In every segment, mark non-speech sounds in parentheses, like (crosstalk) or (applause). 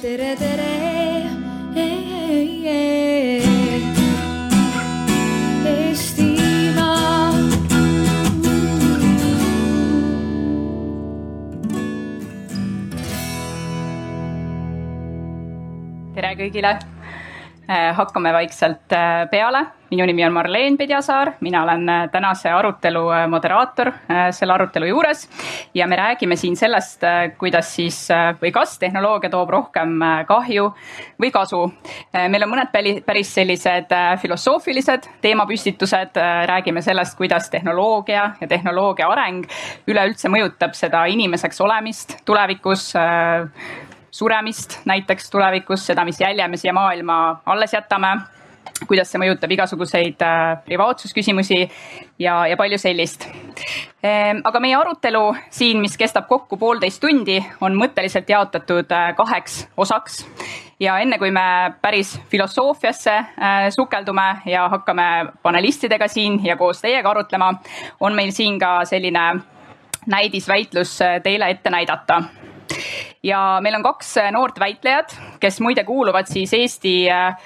tere, tere. Eestimaa. tere kõigile. Hakkame vaikselt äh, peale. minu nimi on Marleen Pedjasaar, mina olen äh, tänase arutelu moderaator selle arutelu juures ja me räägime siin sellest, kuidas siis või kas tehnoloogia toob rohkem kahju või kasu. meil on mõned päris sellised filosoofilised teemapüstitused, räägime sellest, kuidas tehnoloogia ja tehnoloogia areng üleüldse mõjutab seda inimeseks olemist tulevikus suremist näiteks tulevikus, seda, mis jälje me siia maailma alles jätame kuidas see mõjutab igasuguseid äh, privaatsusküsimusi ja, ja palju sellist ehm,. aga meie arutelu siin, mis kestab kokku poolteist tundi, on mõtteliselt jaotatud äh, kaheks osaks. ja enne kui me päris filosoofiasse äh, sukeldume ja hakkame panelistidega siin ja koos teiega arutlema, on meil siin ka selline näidisväitlus teile ette näidata ja meil on kaks äh, noort väitlejat, kes muide kuuluvad siis Eesti äh,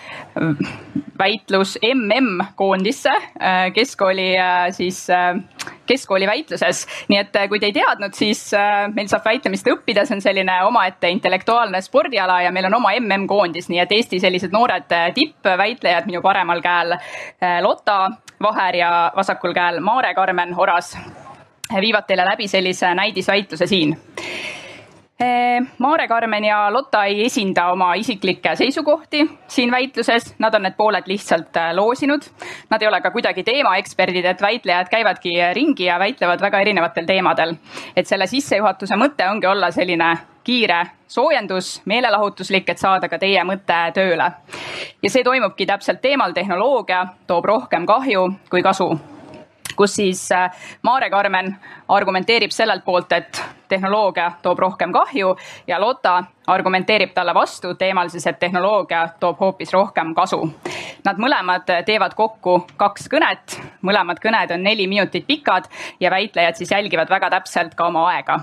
väitlus mm koondisse äh, keskkooli siis keskkooli väitluses. nii et kui te ei teadnud, siis meil saab väitlemist õppida, see on selline omaette intellektuaalne spordiala ja meil on oma mm koondis, nii et Eesti sellised noored tippväitlejad minu paremal käel Lotta Vaher ja vasakul käel Maare Karmen Oras viivad teile läbi sellise näidisväitluse siin Maare Karmen ja Lotta ei esinda oma isiklikke seisukohti siin väitluses, nad on need pooled lihtsalt eh, loosinud. Nad ei ole ka kuidagi teemaeksperdid, et väitlejad käivadki ringi ja väitlevad väga erinevatel teemadel. et selle sissejuhatuse mõte ongi olla selline kiire soojendus, meelelahutuslik, et saada ka teie mõte tööle. ja see toimubki täpselt teemal tehnoloogia toob rohkem kahju kui kasu kus siis äh, Maare Karmen argumenteerib sellelt poolt, et tehnoloogia toob rohkem kahju ja Lotta argumenteerib talle vastu teemal siis, et tehnoloogia toob hoopis rohkem kasu. Nad mõlemad teevad kokku kaks kõnet, mõlemad kõned on neli minutit pikad ja väitlejad siis jälgivad väga täpselt ka oma aega.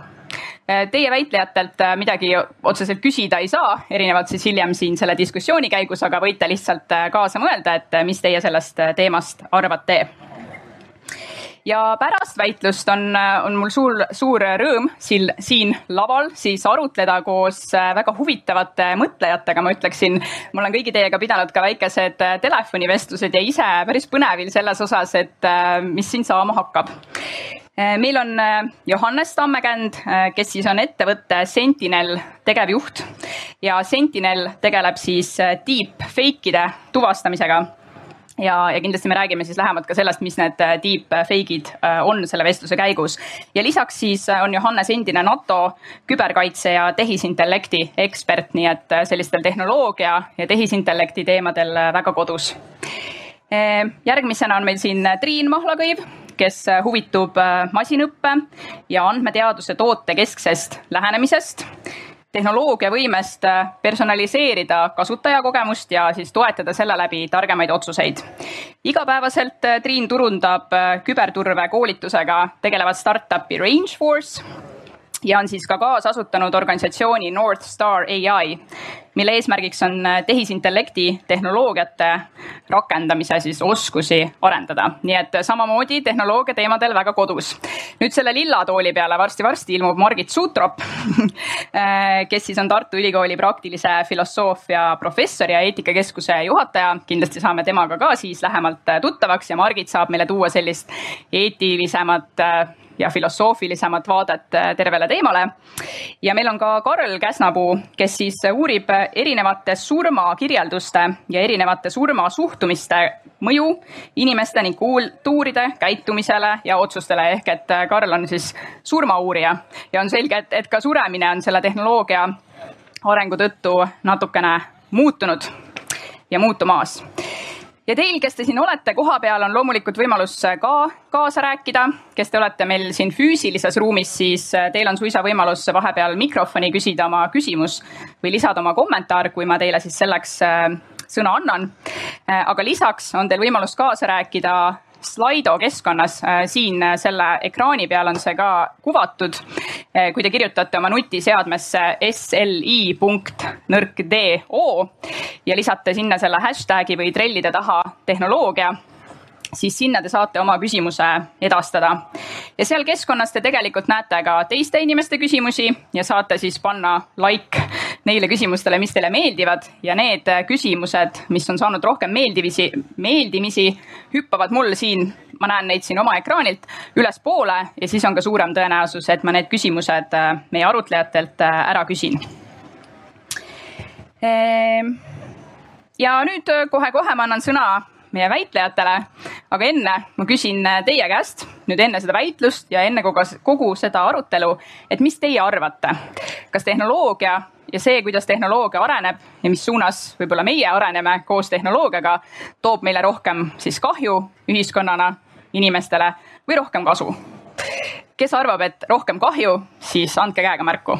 Äh, Teie väitlejatelt äh, midagi otseselt küsida ei saa, erinevalt siis hiljem siin selle diskussiooni käigus, aga võite lihtsalt kaasa mõelda, et mis teie sellest teemast arvate ja pärast väitlust on, on mul suur, suur rõõm siin, siin laval siis arutleda koos äh, väga huvitavate mõtlejatega, ma ütleksin. ma olen kõigi teiega pidanud ka väikesed äh, telefonivestlused ja ise päris põnevil selles osas, et äh, mis siin saama hakkab. Meil on Johannes Tammekänd, kes siis on ettevõtte Sentinel tegevjuht. Ja Sentinel tegeleb siis deepfake'ide tuvastamisega ja, ja kindlasti me räägime siis lähemalt ka sellest, mis need äh, deepfake'id äh, on selle vestluse käigus. ja lisaks siis äh, on Johannes endine NATO küberkaitse ja tehisintellekti ekspert, nii et sellistel tehnoloogia ja tehisintellekti teemadel väga kodus. järgmisena on meil siin Triin Mahlakõiv, kes huvitub masinõppe ja andmeteaduse tootekesksest lähenemisest tehnoloogia võimest äh, personaliseerida kasutajakogemust ja siis toetada selle läbi targemaid otsuseid. igapäevaselt äh, Triin turundab äh, küberturve koolitusega tegelevat startup'i Rangeforce ja on siis ka kaasasutanud organisatsiooni North Star ai, mille eesmärgiks on äh, tehisintellekti tehnoloogiate rakendamise siis oskusi arendada. nii et samamoodi tehnoloogia teemadel väga kodus. nüüd selle lilla tooli peale varsti-varsti ilmub Margit Sutrop (laughs) äh, kes siis on Tartu Ülikooli praktilise filosoofia professor ja eetikakeskuse juhataja. kindlasti saame temaga ka siis lähemalt äh, tuttavaks ja Margit saab meile tuua sellist eetilisemat ja filosoofilisemat vaadet äh, tervele teemale. ja meil on ka Karl Käsnapuu, kes siis uurib erinevate surmakirjelduste ja erinevate surmasuhtumiste mõju inimeste ning kultuuride käitumisele ja otsustele ehk et äh, Karl on siis surmauurija ja on selge, et, et ka suremine on selle tehnoloogia arengu tõttu natukene muutunud ja muutumas ja teil, kes te siin olete kohapeal, on loomulikult võimalus ka kaasa rääkida. kes te olete meil siin füüsilises ruumis, siis teil on suisa võimalus vahepeal mikrofoni küsida oma küsimus või lisada oma kommentaar, kui ma teile siis selleks äh, sõna annan. Äh, aga lisaks on teil võimalus kaasa rääkida Slido keskkonnas, siin selle ekraani peal on see ka kuvatud. kui te kirjutate oma nutiseadmesse sli punkt nõrk do ja lisate sinna selle hashtag'i või trellide taha tehnoloogia siis sinna te saate oma küsimuse edastada. ja seal keskkonnas te tegelikult näete ka teiste inimeste küsimusi ja saate siis panna like neile küsimustele, mis teile meeldivad ja need küsimused, mis on saanud rohkem meeldivisi, meeldimisi, hüppavad mul siin, ma näen neid siin oma ekraanilt ülespoole ja siis on ka suurem tõenäosus, et ma need küsimused meie arutlejatelt ära küsin. Ehm, ja nüüd kohe-kohe ma annan sõna meie väitlejatele. aga enne ma küsin teie käest nüüd enne seda väitlust ja enne kogu, kogu seda arutelu, et mis teie arvate, kas tehnoloogia ja see, kuidas tehnoloogia areneb ja mis suunas võib-olla meie areneme koos tehnoloogiaga, toob meile rohkem siis kahju ühiskonnana, inimestele või rohkem kasu? kes arvab, et rohkem kahju, siis andke käega märku.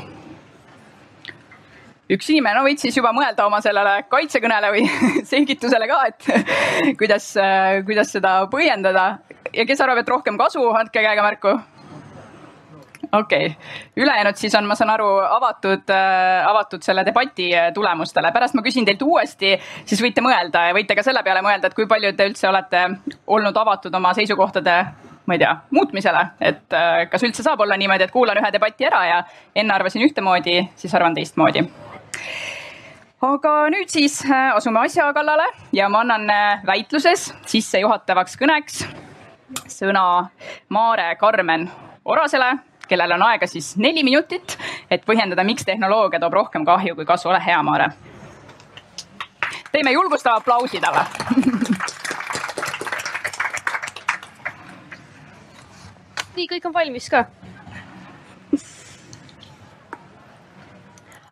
Üks inimene no, võiks siis juba mõelda oma sellele kaitsekõnele või (laughs) selgitusele ka, et (laughs) kuidas, kuidas seda põhjendada. Ja kes arvab, et rohkem kasu, andke käega märku okei okay., ülejäänud siis on, ma saan aru, avatud äh,, avatud selle debati tulemustele. pärast ma küsin teilt uuesti, siis võite mõelda ja võite ka selle peale mõelda, et kui palju te üldse olete olnud avatud oma seisukohtade ma ei tea, muutmisele, et äh, kas üldse saab olla niimoodi, et kuulan ühe debati ära ja enne arvasin ühtemoodi, siis arvan teistmoodi aga nüüd siis äh, asume asja kallale ja ma annan äh, väitluses sissejuhatavaks kõneks sõna Maare Karmen Orasele, kellel on aega siis neli minutit, et põhjendada, miks tehnoloogia toob rohkem kahju kui kasu. ole hea, Maare. teeme julgustava aplausi talle (laughs) nii, kõik on valmis ka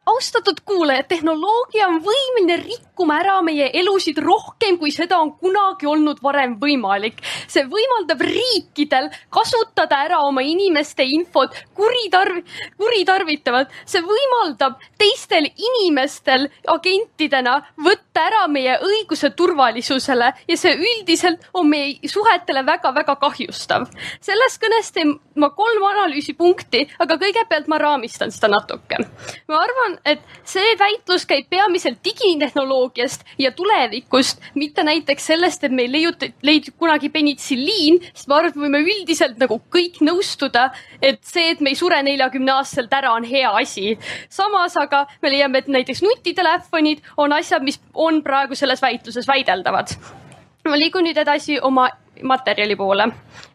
austatud kuulajad, tehnoloogia on võimeline rikkuma ära meie elusid rohkem, kui seda on kunagi olnud varem võimalik. see võimaldab riikidel kasutada ära oma inimeste infot kuritarv-, kuritarvitavalt. see võimaldab teistel inimestel agentidena võtta ära meie õiguse turvalisusele ja see üldiselt on meie suhetele väga-väga kahjustav. selles kõnes teen ma kolm analüüsipunkti, aga kõigepealt ma raamistan seda natuke. ma arvan, et see väitlus käib peamiselt digitehnoloogiast ja tulevikust, mitte näiteks sellest, et meil leiut-, leidub kunagi penitsilliin, sest ma arvan, et võime üldiselt nagu kõik nõustuda, et see, et me ei sure neljakümne aastaselt ära, on hea asi. samas aga me leiame, et näiteks nutitelefonid on asjad, mis on praegu selles väitluses väideldavad ma liigun nüüd edasi oma materjali poole.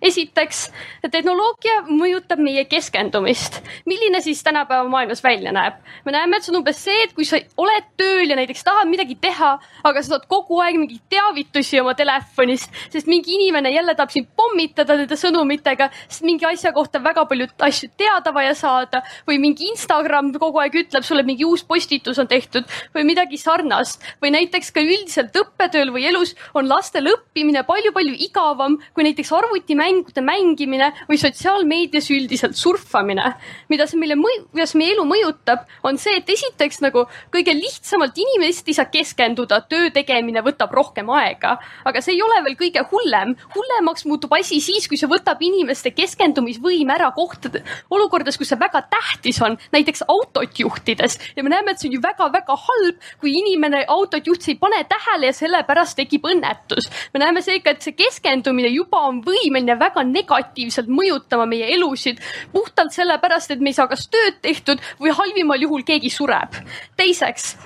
esiteks, tehnoloogia mõjutab meie keskendumist. milline siis tänapäeva maailmas välja näeb? me näeme, et see on umbes see, et kui sa oled tööl ja näiteks tahad midagi teha, aga sa saad kogu aeg mingeid teavitusi oma telefonist, sest mingi inimene jälle tahab sind pommitada nende sõnumitega, sest mingi asja kohta väga palju asju teada vaja saada või mingi Instagram kogu aeg ütleb sulle, mingi uus postitus on tehtud või midagi sarnast või näiteks ka üldiselt õppetööl või elus on lastel õppimine palju-palju igavam mugavam kui näiteks arvutimängude mängimine või sotsiaalmeedias üldiselt surfamine. mida see meile, kuidas meie elu mõjutab, on see, et esiteks nagu kõige lihtsamalt inimest ei saa keskenduda, töö tegemine võtab rohkem aega, aga see ei ole veel kõige hullem. hullemaks muutub asi siis, kui see võtab inimeste keskendumisvõime ära kohtade, olukordades, kus see väga tähtis on, näiteks autot juhtides ja me näeme, et see on ju väga-väga halb, kui inimene autot juhtis ei pane tähele ja sellepärast tekib õnnetus. me näeme seega, et see keskendumine keskendumine juba on võimeline väga negatiivselt mõjutama meie elusid puhtalt sellepärast, et me ei saa kas tööd tehtud või halvimal juhul keegi sureb. teiseks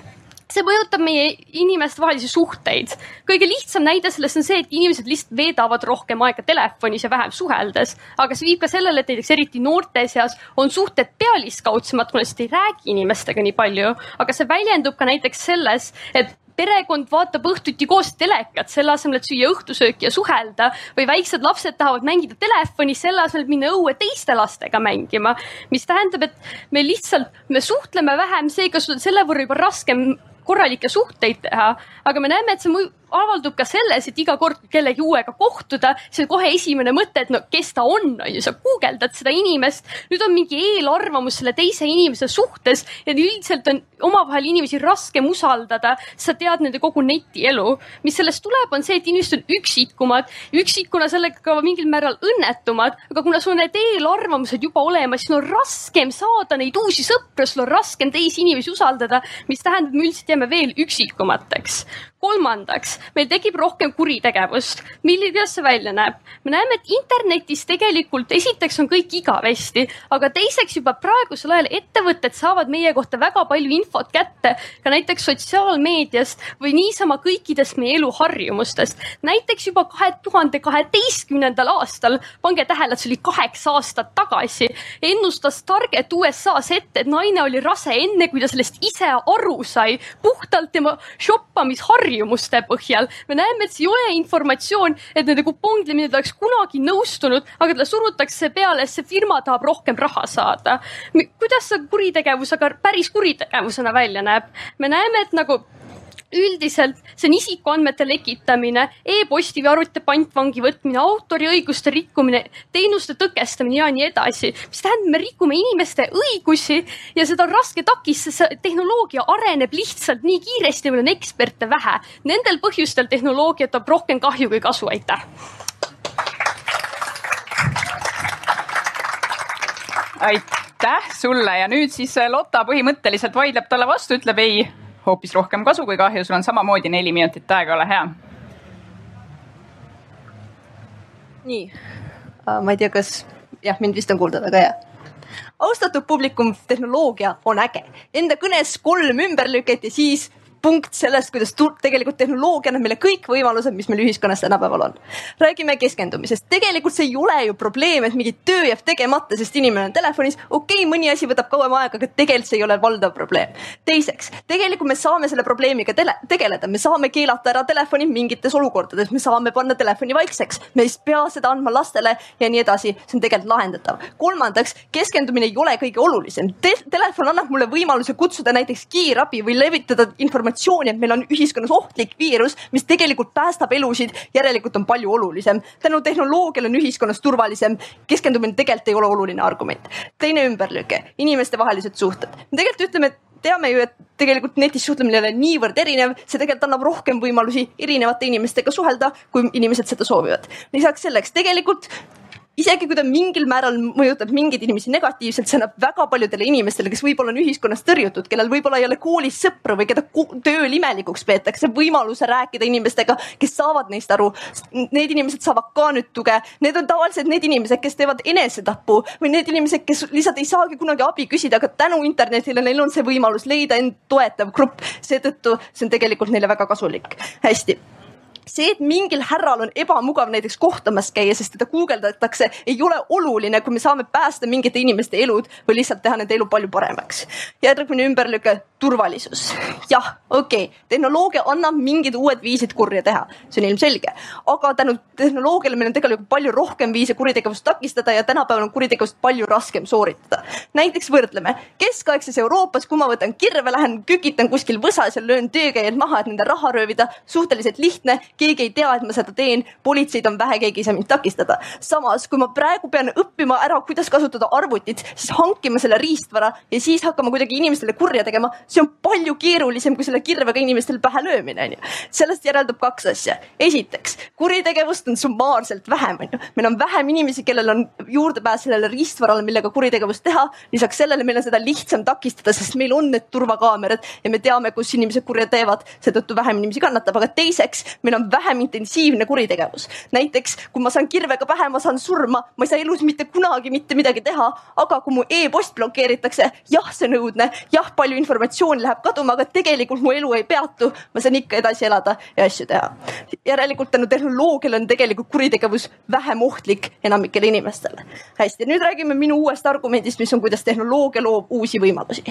see mõjutab meie inimestevahelisi suhteid. kõige lihtsam näide sellest on see, et inimesed lihtsalt veedavad rohkem aega telefonis ja vähem suheldes, aga see viib ka sellele, et näiteks eriti noorte seas on suhted pealiskaudsemad, kuna lihtsalt ei räägi inimestega nii palju, aga see väljendub ka näiteks selles, et perekond vaatab õhtuti koos telekat, selle asemel, et süüa õhtusööki ja suhelda või väiksed lapsed tahavad mängida telefonis selle asemel, et minna õue teiste lastega mängima. mis tähendab, et me lihtsalt, me suhtleme vähem, seega sul on selle võrra juba raskem korralikke suhteid teha, aga me näeme, et see avaldub ka selles, et iga kord, kui kellegi uuega kohtuda, see on kohe esimene mõte, et no kes ta on, on ju, sa guugeldad seda inimest. nüüd on mingi eelarvamus selle teise inimese suhtes ja üldiselt on omavahel inimesi raskem usaldada. sa tead nende kogu netielu, mis sellest tuleb, on see, et inimesed on üksikumad, üksikuna sellega ka mingil määral õnnetumad, aga kuna sul on need eelarvamused juba olemas, siis on raskem saada neid uusi sõpru, sul on raskem teisi inimesi usaldada, mis tähendab, me üldiselt jääme veel üksikumateks kolmandaks, meil tekib rohkem kuritegevust. milline, see välja näeb? me näeme, et internetis tegelikult esiteks on kõik igavesti, aga teiseks juba praegusel ajal ettevõtted saavad meie kohta väga palju infot kätte ka näiteks sotsiaalmeediast või niisama kõikidest meie eluharjumustest. näiteks juba kahe tuhande kaheteistkümnendal aastal, pange tähele, et see oli kaheksa aastat tagasi, ennustas Target USA-s ette, et naine oli rase enne, kui ta sellest ise aru sai, puhtalt tema shoppamisharjumusest harjumuste põhjal. me näeme, et see ei ole informatsioon, et nende kuponglemine ta oleks kunagi nõustunud, aga talle surutakse peale, sest see firma tahab rohkem raha saada. kuidas see kuritegevus aga päris kuritegevusena välja näeb? me näeme, et nagu üldiselt see on isikuandmete lekitamine e, e-posti või arvuti pantvangi võtmine, autoriõiguste rikkumine, teenuste tõkestamine ja nii edasi. mis tähendab, me rikume inimeste õigusi ja seda on raske takistada, tehnoloogia areneb lihtsalt nii kiiresti, meil on eksperte vähe. Nendel põhjustel tehnoloogia toob rohkem kahju kui kasu, aitäh. aitäh sulle ja nüüd siis Lotta põhimõtteliselt vaidleb talle vastu, ütleb ei hoopis rohkem kasu kui kahju, sul on samamoodi neli minutit aega, ole hea. nii uh,, ma ei tea, kas jah, mind vist on kuulda, väga hea austatud publikum, tehnoloogia on äge. Enda kõnes kolm ümberlüket ja siis punkt sellest, kuidas tegelikult tehnoloogia annab meile kõik võimalused, mis meil ühiskonnas tänapäeval on. räägime keskendumisest, tegelikult see ei ole ju probleem, et mingi töö jääb tegemata, sest inimene on telefonis. okei okay,, mõni asi võtab kauem aega, aga tegelikult see ei ole valdav probleem. teiseks, tegelikult me saame selle probleemiga tele, tegeleda, me saame keelata ära telefoni mingites olukordades, me saame panna telefoni vaikseks, me ei pea seda andma lastele ja nii edasi, see on tegelikult lahendatav. kolmandaks, keskendumine ei ole kõige olulisem Te. Telefon annab mulle võimaluse kutsuda näiteks kiirabi või levitada informatsiooni informatsiooni, et meil on ühiskonnas ohtlik viirus, mis tegelikult päästab elusid, järelikult on palju olulisem. tänu tehnoloogiale on ühiskonnas turvalisem, keskendumine tegelikult ei ole oluline argument. teine ümberlüke, inimestevahelised suhted. me tegelikult ütleme, et teame ju, et tegelikult netis suhtlemine ei ole niivõrd erinev, see tegelikult annab rohkem võimalusi erinevate inimestega suhelda, kui inimesed seda soovivad. lisaks selleks tegelikult isegi kui ta mingil määral mõjutab mingeid inimesi negatiivselt, see annab väga paljudele inimestele, kes võib-olla on ühiskonnast tõrjutud, kellel võib-olla ei ole koolis sõpru või keda tööl imelikuks peetakse, võimaluse rääkida inimestega, kes saavad neist aru. Need inimesed saavad ka nüüd tuge, need on tavaliselt need inimesed, kes teevad enesetapu või need inimesed, kes lihtsalt ei saagi kunagi abi küsida, aga tänu internetile neil on see võimalus leida end toetav grupp. seetõttu see on tegelikult neile väga kasulik. hästi see, et mingil härral on ebamugav näiteks kohtumas käia, sest teda guugeldatakse, ei ole oluline, kui me saame päästa mingite inimeste elud või lihtsalt teha nende elu palju paremaks. järgmine ümberlüke, turvalisus. jah, okei okay., tehnoloogia annab mingid uued viisid kurja teha, see on ilmselge, aga tänu tehnoloogiale meil on tegelikult palju rohkem viise kuritegevust takistada ja tänapäeval on kuritegevust palju raskem sooritada. näiteks võrdleme keskaegses Euroopas, kui ma võtan kirve, lähen kükitan kuskil võsas ja löön töökäijad maha, et nende raha röövida, suhteliselt lihtne keegi ei tea, et ma seda teen, politseid on vähe, keegi ei saa mind takistada. samas, kui ma praegu pean õppima ära, kuidas kasutada arvutit, siis hankima selle riistvara ja siis hakkama kuidagi inimestele kurja tegema, see on palju keerulisem kui selle kirvega inimestel pähe löömine, onju. sellest järeldub kaks asja. esiteks, kuritegevust on summaarselt vähem, onju. meil on vähem inimesi, kellel on juurdepääs sellele riistvarale, millega kuritegevust teha. lisaks sellele meil on seda lihtsam takistada, sest meil on need turvakaamerad ja me teame, kus inimesed kurja teevad, seetõttu vähem inimesi kannatab, aga teiseks meil on vähem intensiivne kuritegevus. näiteks kui ma saan kirvega pähe, ma saan surma, ma ei saa elus mitte kunagi mitte midagi teha, aga kui mu e-post blokeeritakse, jah, see on õudne, jah, palju informatsiooni läheb kaduma, aga tegelikult mu elu ei peatu, ma saan ikka edasi elada ja asju teha. järelikult tänu tehnoloogiale on tegelikult kuritegevus vähem ohtlik enamikele inimestele. hästi, nüüd räägime minu uuest argumendist, mis on, kuidas tehnoloogia loob uusi võimalusi.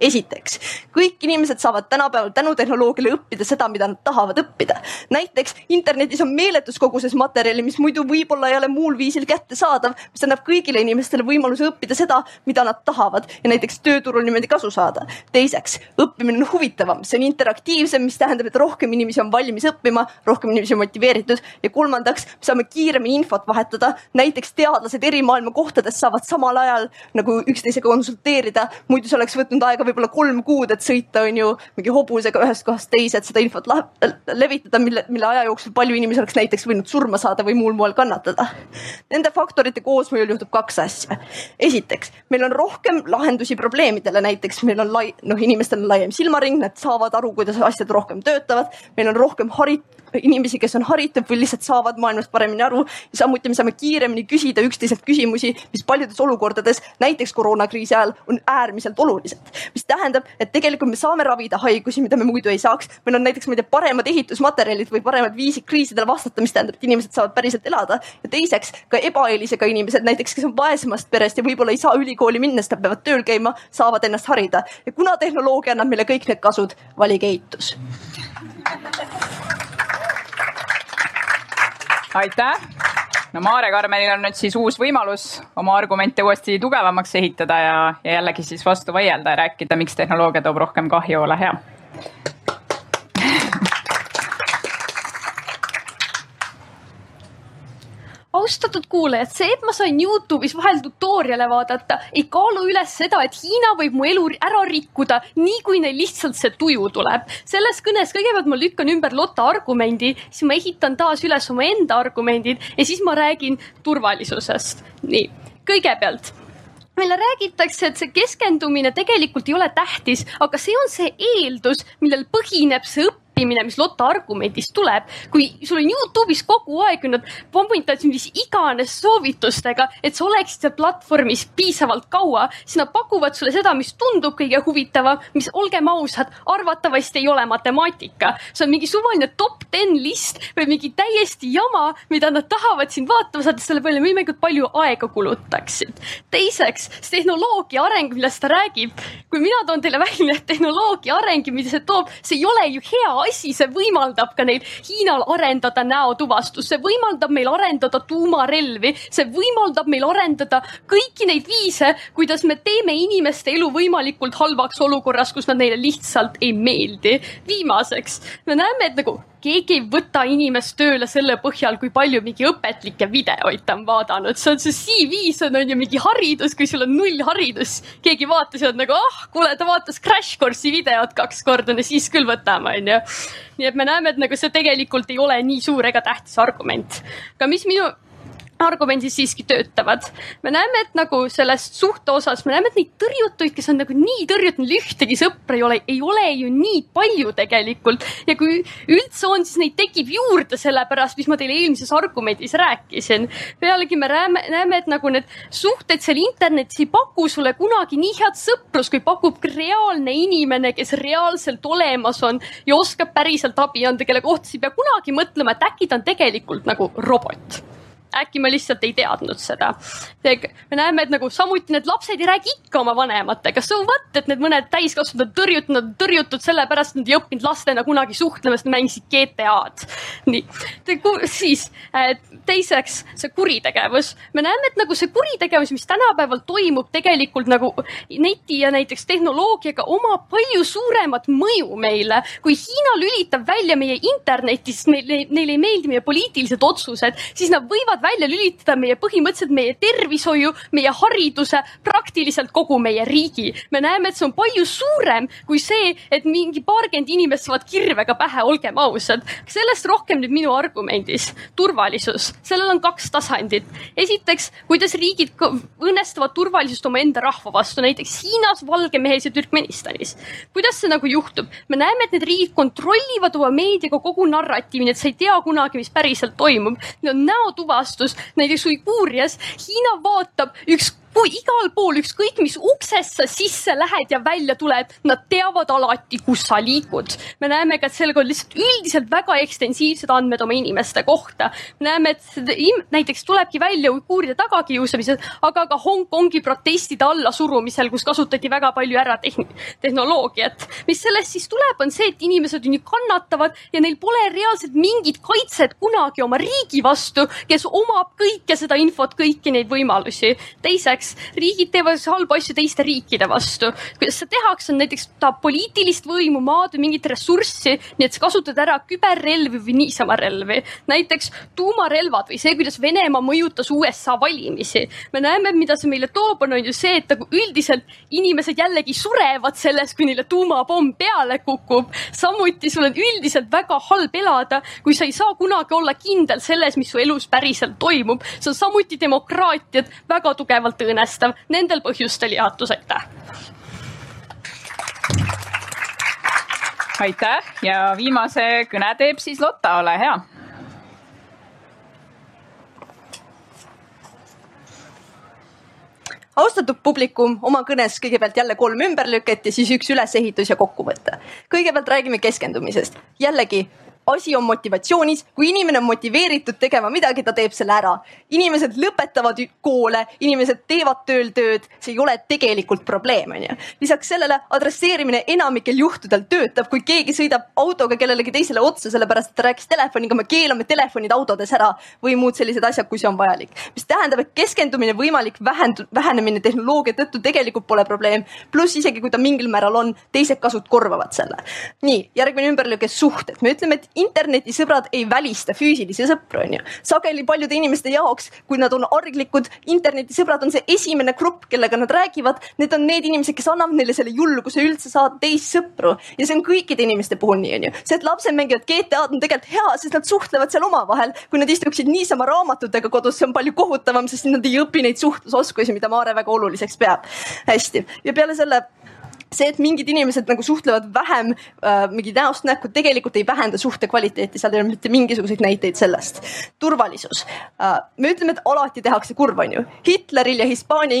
esiteks, kõik inimesed saavad tänapäeval tänu tehnoloogiale õppida seda, mida nad tahavad õppida. näiteks näiteks internetis on meeletus koguses materjali, mis muidu võib-olla ei ole muul viisil kättesaadav, mis annab kõigile inimestele võimaluse õppida seda, mida nad tahavad ja näiteks tööturul niimoodi kasu saada. teiseks, õppimine on huvitavam, see on interaktiivsem, mis tähendab, et rohkem inimesi on valmis õppima, rohkem inimesi on motiveeritud ja kolmandaks, me saame kiiremini infot vahetada. näiteks teadlased eri maailma kohtades saavad samal ajal nagu üksteisega konsulteerida, muidu see oleks võtnud aega võib-olla kolm kuud, et sõita on ju mingi hobusega ühest kohast teise, et seda infot levitada, mille, mille aja jooksul palju inimesi oleks näiteks võinud surma saada või muul moel kannatada. Nende faktorite koosmõjul juhtub kaks asja. esiteks, meil on rohkem lahendusi probleemidele, näiteks meil on lai, noh, inimestel on laiem silmaring, nad saavad aru, kuidas asjad rohkem töötavad, meil on rohkem harit-, inimesi, kes on haritud või lihtsalt saavad maailmast paremini aru. samuti me saame kiiremini küsida üksteiselt küsimusi, mis paljudes olukordades, näiteks koroonakriisi ajal, on äärmiselt olulised. mis tähendab, et tegelikult me saame ravida haigusi, mida me muidu ei saaks. meil on näiteks, ma ei tea, paremad ehitusmaterjalid või paremad viisid kriisidele vastata, mis tähendab, et inimesed saavad päriselt elada. ja teiseks ka ebaeelisega inimesed, näiteks kes on vaesemast perest ja võib-olla ei saa ülikooli minna, sest nad peavad tööl käima, saavad ennast harida. ja kuna tehnoloogia annab meile kõik need kasud, valige eitus aitäh. no Maare Karmenil on nüüd siis uus võimalus oma argumente uuesti tugevamaks ehitada ja, ja jällegi siis vastu vaielda ja rääkida, miks tehnoloogia toob rohkem kahju, ole hea austatud kuulajad, see, et ma sain Youtube'is vahel tutorial'e vaadata, ei kaalu üles seda, et Hiina võib mu elu ära rikkuda, nii kui neil lihtsalt see tuju tuleb. selles kõnes kõigepealt ma lükkan ümber Lotta argumendi, siis ma ehitan taas üles omaenda argumendid ja siis ma räägin turvalisusest. nii, kõigepealt meile räägitakse, et see keskendumine tegelikult ei ole tähtis, aga see on see eeldus, millel põhineb see õppimine õppimine, mis Lotta argumendist tuleb. kui sul on Youtube'is kogu aeg nad pommutavad mis iganes soovitustega, et sa oleksid seal platvormis piisavalt kaua, siis nad pakuvad sulle seda, mis tundub kõige huvitavam, mis olgem ausad, arvatavasti ei ole matemaatika. see on mingi suvaline top ten list või mingi täiesti jama, mida nad tahavad sind vaatama saada, selle peale võimalikult palju aega kulutaksid. teiseks, see tehnoloogia areng, millest ta räägib, kui mina toon teile välja tehnoloogia areng, mida see toob, see ei ole ju hea asi, see võimaldab ka neil Hiinal arendada näotuvastust, see võimaldab meil arendada tuumarelvi, see võimaldab meil arendada kõiki neid viise, kuidas me teeme inimeste elu võimalikult halvaks olukorras, kus nad neile lihtsalt ei meeldi. viimaseks, me näeme, et nagu keegi ei võta inimest tööle selle põhjal, kui palju mingi õpetlikke videoid ta on vaadanud, see on see CV-s on, on ju mingi haridus, kui sul on null haridus. keegi vaatas ja on nagu, ah, kuule, ta vaatas Crash Course'i videot kaks korda, no siis küll võtame, on ju. nii et me näeme, et nagu see tegelikult ei ole nii suur ega tähtis argument. aga mis minu argumendid siiski töötavad. me näeme, et nagu sellest suhte osas, me näeme, et neid tõrjutuid, kes on nagu nii tõrjutud, ühtegi sõpra ei ole, ei ole ju nii palju tegelikult. ja kui üldse on, siis neid tekib juurde sellepärast, mis ma teile eelmises argumendis rääkisin. pealegi me näeme, näeme, et nagu need suhted seal internetis ei paku sulle kunagi nii head sõprust, kui pakub reaalne inimene, kes reaalselt olemas on ja oskab päriselt abi anda, kelle kohta sa ei pea kunagi mõtlema, et äkki ta on tegelikult nagu robot äkki ma lihtsalt ei teadnud seda. me näeme, et nagu samuti need lapsed ei räägi ikka oma vanematega, so what, et need mõned täiskasvanud on tõrjutud, nad on tõrjutud sellepärast, et nad ei õppinud lastena kunagi suhtlema, sest nad mängisid GTA-d. nii, siis teiseks see kuritegevus. me näeme, et nagu see kuritegevus, mis tänapäeval toimub tegelikult nagu neti ja näiteks tehnoloogiaga omab palju suuremat mõju meile, kui Hiina lülitab välja meie internetist, neile, neile ei meeldi meie poliitilised otsused, siis nad võivad saavad välja lülitada meie põhimõtteliselt meie tervishoiu, meie hariduse, praktiliselt kogu meie riigi. me näeme, et see on palju suurem kui see, et mingi paarkümmend inimest saavad kirvega pähe, olgem ausad. sellest rohkem nüüd minu argumendis. turvalisus, sellel on kaks tasandit. esiteks, kuidas riigid õnnestuvad turvalisust omaenda rahva vastu, näiteks Hiinas, Valgemehes ja Türkmenistanis. kuidas see nagu juhtub? me näeme, et need riigid kontrollivad oma meediaga kogu narratiivi, nii et sa ei tea kunagi, mis päriselt toimub. Need on näotuvastus, näiteks Uiguurias Hiina vaatab üks kui igal pool ükskõik mis uksest sa sisse lähed ja välja tuled, nad teavad alati, kus sa liigud. me näeme ka, et sellega on lihtsalt üldiselt väga ekstensiivsed andmed oma inimeste kohta. me näeme, et näiteks tulebki välja uiguuride tagakiusamised, aga ka Hongkongi protestide allasurumisel, kus kasutati väga palju ära tehn tehnoloogiat. mis sellest siis tuleb, on see, et inimesed ju kannatavad ja neil pole reaalselt mingit kaitset kunagi oma riigi vastu, kes omab kõike seda infot, kõiki neid võimalusi. teiseks, riigid teevad halbu asju teiste riikide vastu. kuidas seda tehakse, on näiteks tahab poliitilist võimu, maad või mingit ressurssi, nii et sa kasutad ära küberrelvi või niisama relvi. näiteks tuumarelvad või see, kuidas Venemaa mõjutas USA valimisi. me näeme, mida see meile toob, on ju see, et nagu üldiselt inimesed jällegi surevad selles, kui neile tuumapomm peale kukub. samuti sul on üldiselt väga halb elada, kui sa ei saa kunagi olla kindel selles, mis su elus päriselt toimub. see on samuti demokraatiat väga tugevalt õõnestav. Nendel põhjustel jaatus, aitäh. aitäh ja viimase kõne teeb siis Lotta, ole hea austatud publikum, oma kõnes kõigepealt jälle kolm ümberlüket ja siis üks ülesehitus ja kokkuvõte. kõigepealt räägime keskendumisest. jällegi asi on motivatsioonis, kui inimene on motiveeritud tegema midagi, ta teeb selle ära. inimesed lõpetavad koole, inimesed teevad tööl tööd, see ei ole tegelikult probleem, onju. lisaks sellele adresseerimine enamikel juhtudel töötab, kui keegi sõidab autoga kellelegi teisele otsa, sellepärast et ta rääkis telefoniga, me keelame telefonid autodes ära või muud sellised asjad, kui see on vajalik. mis tähendab, et keskendumine võimalik vähend-, vähenemine tehnoloogia tõttu tegelikult pole probleem. pluss isegi kui ta mingil määral on, teised kasud korvavad selle. nii, järgmine ümberlõige suhted, me ütleme, et internetisõbrad ei välista füüsilisi sõpru, onju. sageli paljude inimeste jaoks, kui nad on arglikud, internetisõbrad on see esimene grupp, kellega nad räägivad. Need on need inimesed, kes annavad neile selle julguse üldse saada teist sõpru ja see on kõikide inimeste puhul nii, onju. see, et lapsed mängivad GTA-d on tegelikult hea, sest nad suhtlevad seal omavahel. kui nad istuksid niisama raamatutega kodus, see on palju kohutavam, sest nad ei õpi neid suhtlusoskusi, mida Maare väga oluliseks peab. hästi ja peale selle see, et mingid inimesed nagu suhtlevad vähem äh, mingi näost näkku, tegelikult ei vähenda suhte kvaliteeti, seal ei ole mitte mingisuguseid näiteid sellest. turvalisus äh,. me ütleme, et alati tehakse kurva, onju. Hitleril ja Hispaania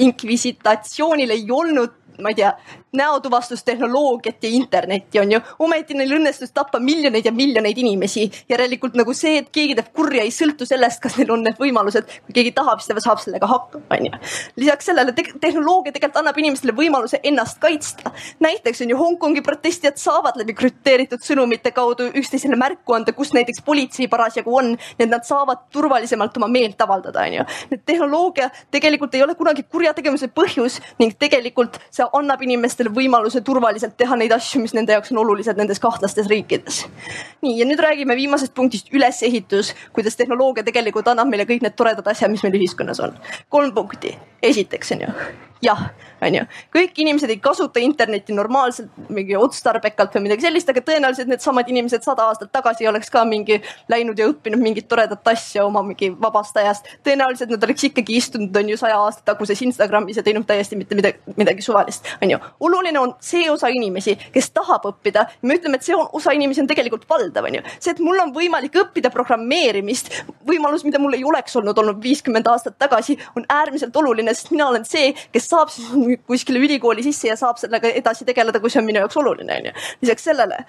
inkvisitatsioonil ei olnud ma ei tea, näotuvastustehnoloogiat ja internetti on ju. ometi neil õnnestus tappa miljoneid ja miljoneid inimesi. järelikult nagu see, et keegi teeb kurja, ei sõltu sellest, kas neil on need võimalused. kui keegi tahab, siis ta saab sellega hakkama, on ju. lisaks sellele te tehnoloogia tegelikult annab inimestele võimaluse ennast kaitsta. näiteks on ju Hongkongi protestijad saavad läbi krüpteeritud sõnumite kaudu üksteisele märku anda, kus näiteks politsei parasjagu on. nii et nad saavad turvalisemalt oma meelt avaldada, on ju. et tehnoloogia tegelikult ei ole kunagi kurjategemise põhjus ning tegelikult see annab inimestele võimaluse turvaliselt teha neid asju, mis nende jaoks on olulised nendes kahtlastes riikides. nii ja nüüd räägime viimasest punktist ülesehitus, kuidas tehnoloogia tegelikult annab meile kõik need toredad asjad, mis meil ühiskonnas on. kolm punkti. Esiteks on ju jah, on ju, kõik inimesed ei kasuta internetti normaalselt, mingi otstarbekalt või midagi sellist, aga tõenäoliselt needsamad inimesed sada aastat tagasi oleks ka mingi läinud ja õppinud mingit toredat asja oma mingi vabast ajast. tõenäoliselt nad oleks ikkagi istunud, on ju, saja aasta taguses Instagramis ja teinud täiesti mitte midagi, midagi suvalist, on ju. oluline on see osa inimesi, kes tahab õppida. me ütleme, et see osa inimesi on tegelikult valdav, on ju. see, et mul on võimalik õppida programmeerimist, võimalus, mida mul ei oleks olnud olnud viiskümmend aastat tagasi, on äärmiselt oluline, sest mina olen see, kes saab kuskile ülikooli sisse ja saab sellega edasi tegeleda, kui see on minu jaoks oluline, onju. lisaks sellele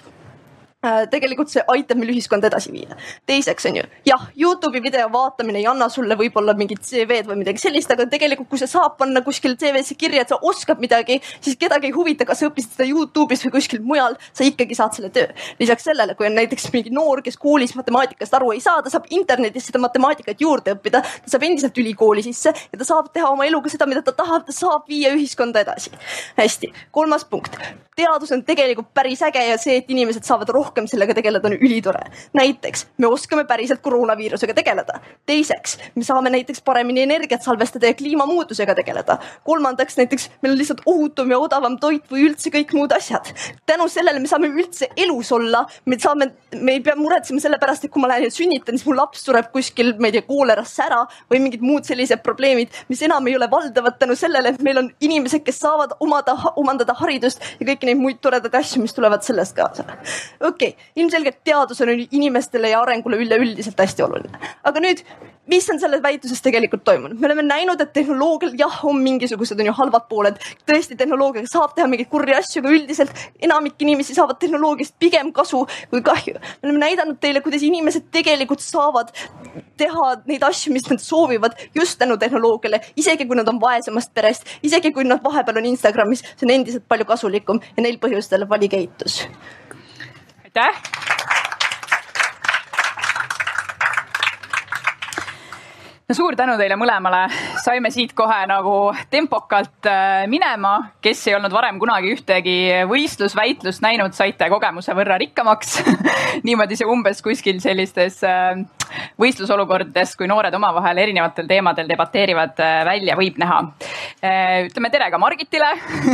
tegelikult see aitab meil ühiskonda edasi viia. teiseks on ju, jah, Youtube'i video vaatamine ei anna sulle võib-olla mingit CV-d või midagi sellist, aga tegelikult, kui sa saad panna kuskil CV-sse kirja, et sa oskad midagi, siis kedagi ei huvita, kas sa õppisid seda Youtube'is või kuskil mujal, sa ikkagi saad selle töö. lisaks sellele, kui on näiteks mingi noor, kes koolis matemaatikast aru ei saa, ta saab internetis seda matemaatikat juurde õppida, ta saab endiselt ülikooli sisse ja ta saab teha oma eluga seda, mida ta tahab, ta saab viia ühiskonda edasi. hästi, kolmas punkt. teadus on tegelikult päris äge ja see, et inimesed saavad rohkem rohkem sellega tegeleda, on ülitore. näiteks me oskame päriselt koroonaviirusega tegeleda. teiseks, me saame näiteks paremini energiat salvestada ja kliimamuutusega tegeleda. kolmandaks näiteks meil on lihtsalt ohutum ja odavam toit või üldse kõik muud asjad. tänu sellele me saame üldse elus olla, me saame, me ei pea muretsema selle pärast, et kui ma lähen ja sünnitan, siis mu laps sureb kuskil, ma ei tea, koolerasse ära või mingid muud sellised probleemid, mis enam ei ole valdavad tänu sellele, et meil on inimesed, kes saavad omada, omandada haridust ja kõiki neid muid toredaid asju, mis tulevad sellest kaasa. okei okei okay,, ilmselgelt teadus on inimestele ja arengule üleüldiselt hästi oluline, aga nüüd mis on selles väitluses tegelikult toimunud, me oleme näinud, et tehnoloogial jah, on mingisugused on ju halvad pooled, tõesti tehnoloogiaga saab teha mingeid kurji asju, aga üldiselt enamik inimesi saavad tehnoloogiast pigem kasu kui kahju. me oleme näidanud teile, kuidas inimesed tegelikult saavad teha neid asju, mis nad soovivad just tänu tehnoloogiale, isegi kui nad on vaesemast perest, isegi kui nad vahepeal on Instagramis, see on endiselt palju kasulikum ja neil põhjustel valikeitus. Aitäh no suur tänu teile mõlemale, saime siit kohe nagu tempokalt äh, minema, kes ei olnud varem kunagi ühtegi võistlusväitlust näinud, saite kogemuse võrra rikkamaks. (laughs) Niimoodi see umbes kuskil sellistes äh, võistlusolukordades, kui noored omavahel erinevatel teemadel debateerivad, äh, välja võib näha. ütleme tere ka Margitile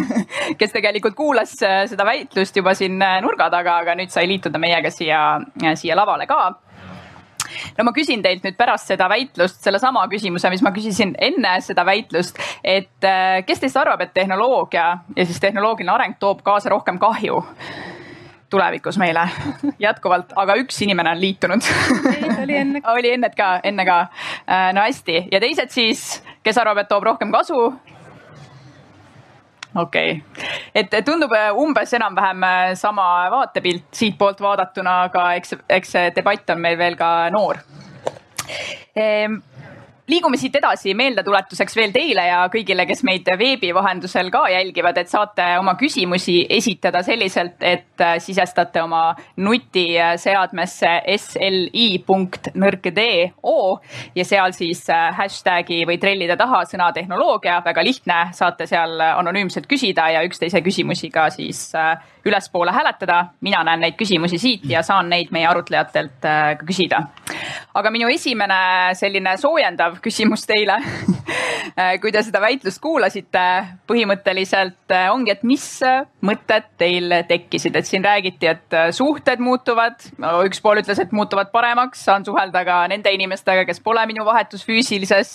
(laughs) kes tegelikult kuulas seda väitlust juba siin nurga taga, aga nüüd sai liituda meiega siia, siia lavale ka no ma küsin teilt nüüd pärast seda väitlust sellesama küsimuse, mis ma küsisin enne seda väitlust, et äh, kes teist arvab, et tehnoloogia ja siis tehnoloogiline areng toob kaasa rohkem kahju? tulevikus meile jätkuvalt, aga üks inimene on liitunud oli enne (laughs) oli enne ka, enne ka. Äh, no hästi ja teised siis, kes arvab, et toob rohkem kasu? Okei okay., et tundub äh, umbes enam-vähem äh, sama vaatepilt siitpoolt vaadatuna, aga eks, eks see debatt on meil veel ka noor ehm, liigume siit edasi meeldetuletuseks veel teile ja kõigile, kes meid veebi vahendusel ka jälgivad, et saate oma küsimusi esitada selliselt, et äh, sisestate oma nutiseadmesse sli.nõrk.do ja seal siis äh, hashtag'i või trellide taha sõna tehnoloogia, väga lihtne, saate seal anonüümselt küsida ja üksteise küsimusi ka siis äh, ülespoole hääletada. mina näen neid küsimusi siit ja saan neid meie arutlejatelt ka küsida. aga minu esimene selline soojendav küsimus teile (laughs) kui te seda väitlust kuulasite, põhimõtteliselt äh, ongi, et mis äh, mõtted teil tekkisid, et siin räägiti, et äh, suhted muutuvad. üks pool ütles, et muutuvad paremaks, saan suhelda ka nende inimestega, kes pole minu vahetus füüsilises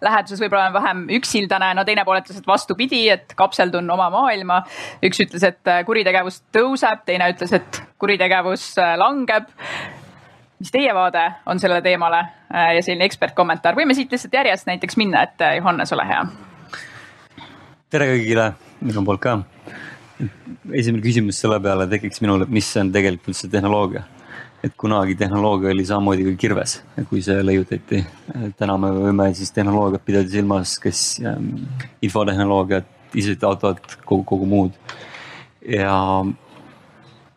läheduses, võib-olla olen vähem üksildane. no teine pool ütles, et vastupidi, et kapseldun oma maailma. üks ütles, et kuritegevus tõuseb, teine ütles, et kuritegevus langeb mis teie vaade on sellele teemale äh, ja selline ekspertkommentaar, võime siit lihtsalt järjest näiteks minna, et äh, Johannes, ole hea. tere kõigile minu poolt ka. esimene küsimus selle peale tekiks minul, et mis on tegelikult see tehnoloogia. et kunagi tehnoloogia oli samamoodi kui kirves, kui see leiutati. täna me võime siis tehnoloogiat pidada silmas, kes ähm, infotehnoloogiat, iseseisvat autot, kogu, kogu muud. Ja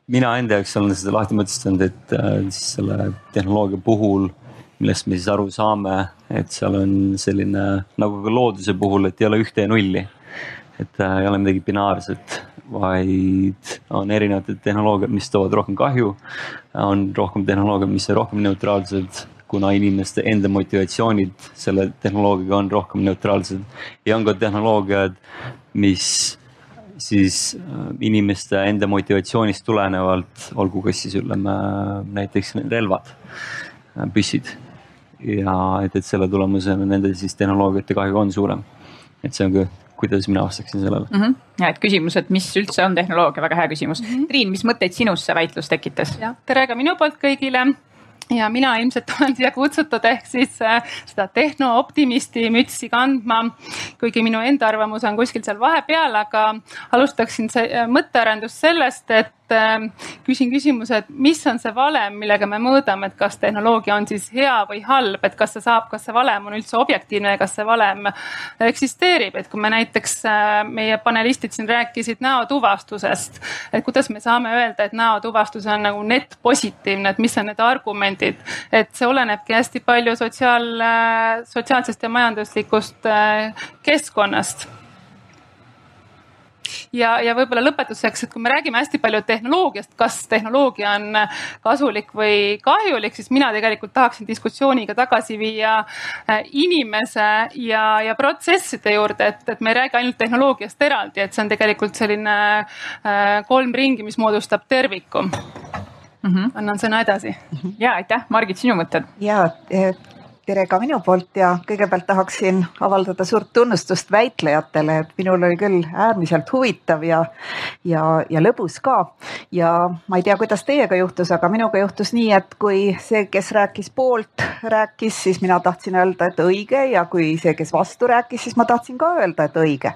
mina enda jaoks olen seda lahti mõtestanud, et äh, siis selle tehnoloogia puhul, millest me siis aru saame, et seal on selline nagu ka looduse puhul, et ei ole ühte ja nulli. et äh, ei ole midagi binaarset, vaid on erinevad tehnoloogiad, mis toovad rohkem kahju. on rohkem tehnoloogiad, mis on rohkem neutraalsed kuna inimeste enda motivatsioonid selle tehnoloogiaga on rohkem neutraalsed ja on ka tehnoloogiad, mis siis äh, inimeste enda motivatsioonist tulenevalt, olgu kas siis ütleme näiteks relvad, äh, püssid. ja et, et selle tulemusena nende siis tehnoloogiate kahju on suurem. et see on ka, kuidas mina vastaksin sellele mm. -hmm. ja et küsimus, et mis üldse on tehnoloogia, väga hea küsimus mm. -hmm. Triin, mis mõtteid sinus see väitlus tekitas? tere ka minu poolt kõigile ja mina ilmselt (laughs) olen siia kutsutud ehk siis äh, seda tehnooptimisti mütsi kandma, kuigi minu enda arvamus on kuskil seal vahepeal, aga alustaksin äh, mõttearendust sellest, et Ähm, küsin küsimuse, et mis on see valem, millega me mõõdame, et kas tehnoloogia on siis hea või halb, et kas see saab, kas see valem on üldse objektiivne ja kas see valem eksisteerib, et kui me näiteks, äh, meie panelistid siin rääkisid näotuvastusest, et kuidas me saame öelda, et näotuvastus on nagu net positiivne, et mis on need argumendid, et see olenebki hästi palju sotsiaal, äh, sotsiaalsest ja majanduslikust äh, keskkonnast ja, ja võib-olla lõpetuseks, et kui me räägime hästi palju tehnoloogiast, kas tehnoloogia on kasulik või kahjulik, siis mina tegelikult tahaksin diskussiooniga tagasi viia äh, inimese ja, ja protsesside juurde, et, et me ei räägi ainult tehnoloogiast eraldi, et see on tegelikult selline äh, kolm ringi, mis moodustab terviku mm. -hmm. annan sõna edasi. ja aitäh, Margit, sinu mõtted? ja tere ka minu poolt ja kõigepealt tahaksin avaldada suurt tunnustust väitlejatele, et minul oli küll äärmiselt huvitav ja, ja, ja lõbus ka. ja ma ei tea, kuidas teiega juhtus, aga minuga juhtus nii, et kui see, kes rääkis poolt, rääkis, siis mina tahtsin öelda, et õige ja kui see, kes vastu rääkis, siis ma tahtsin ka öelda, et õige.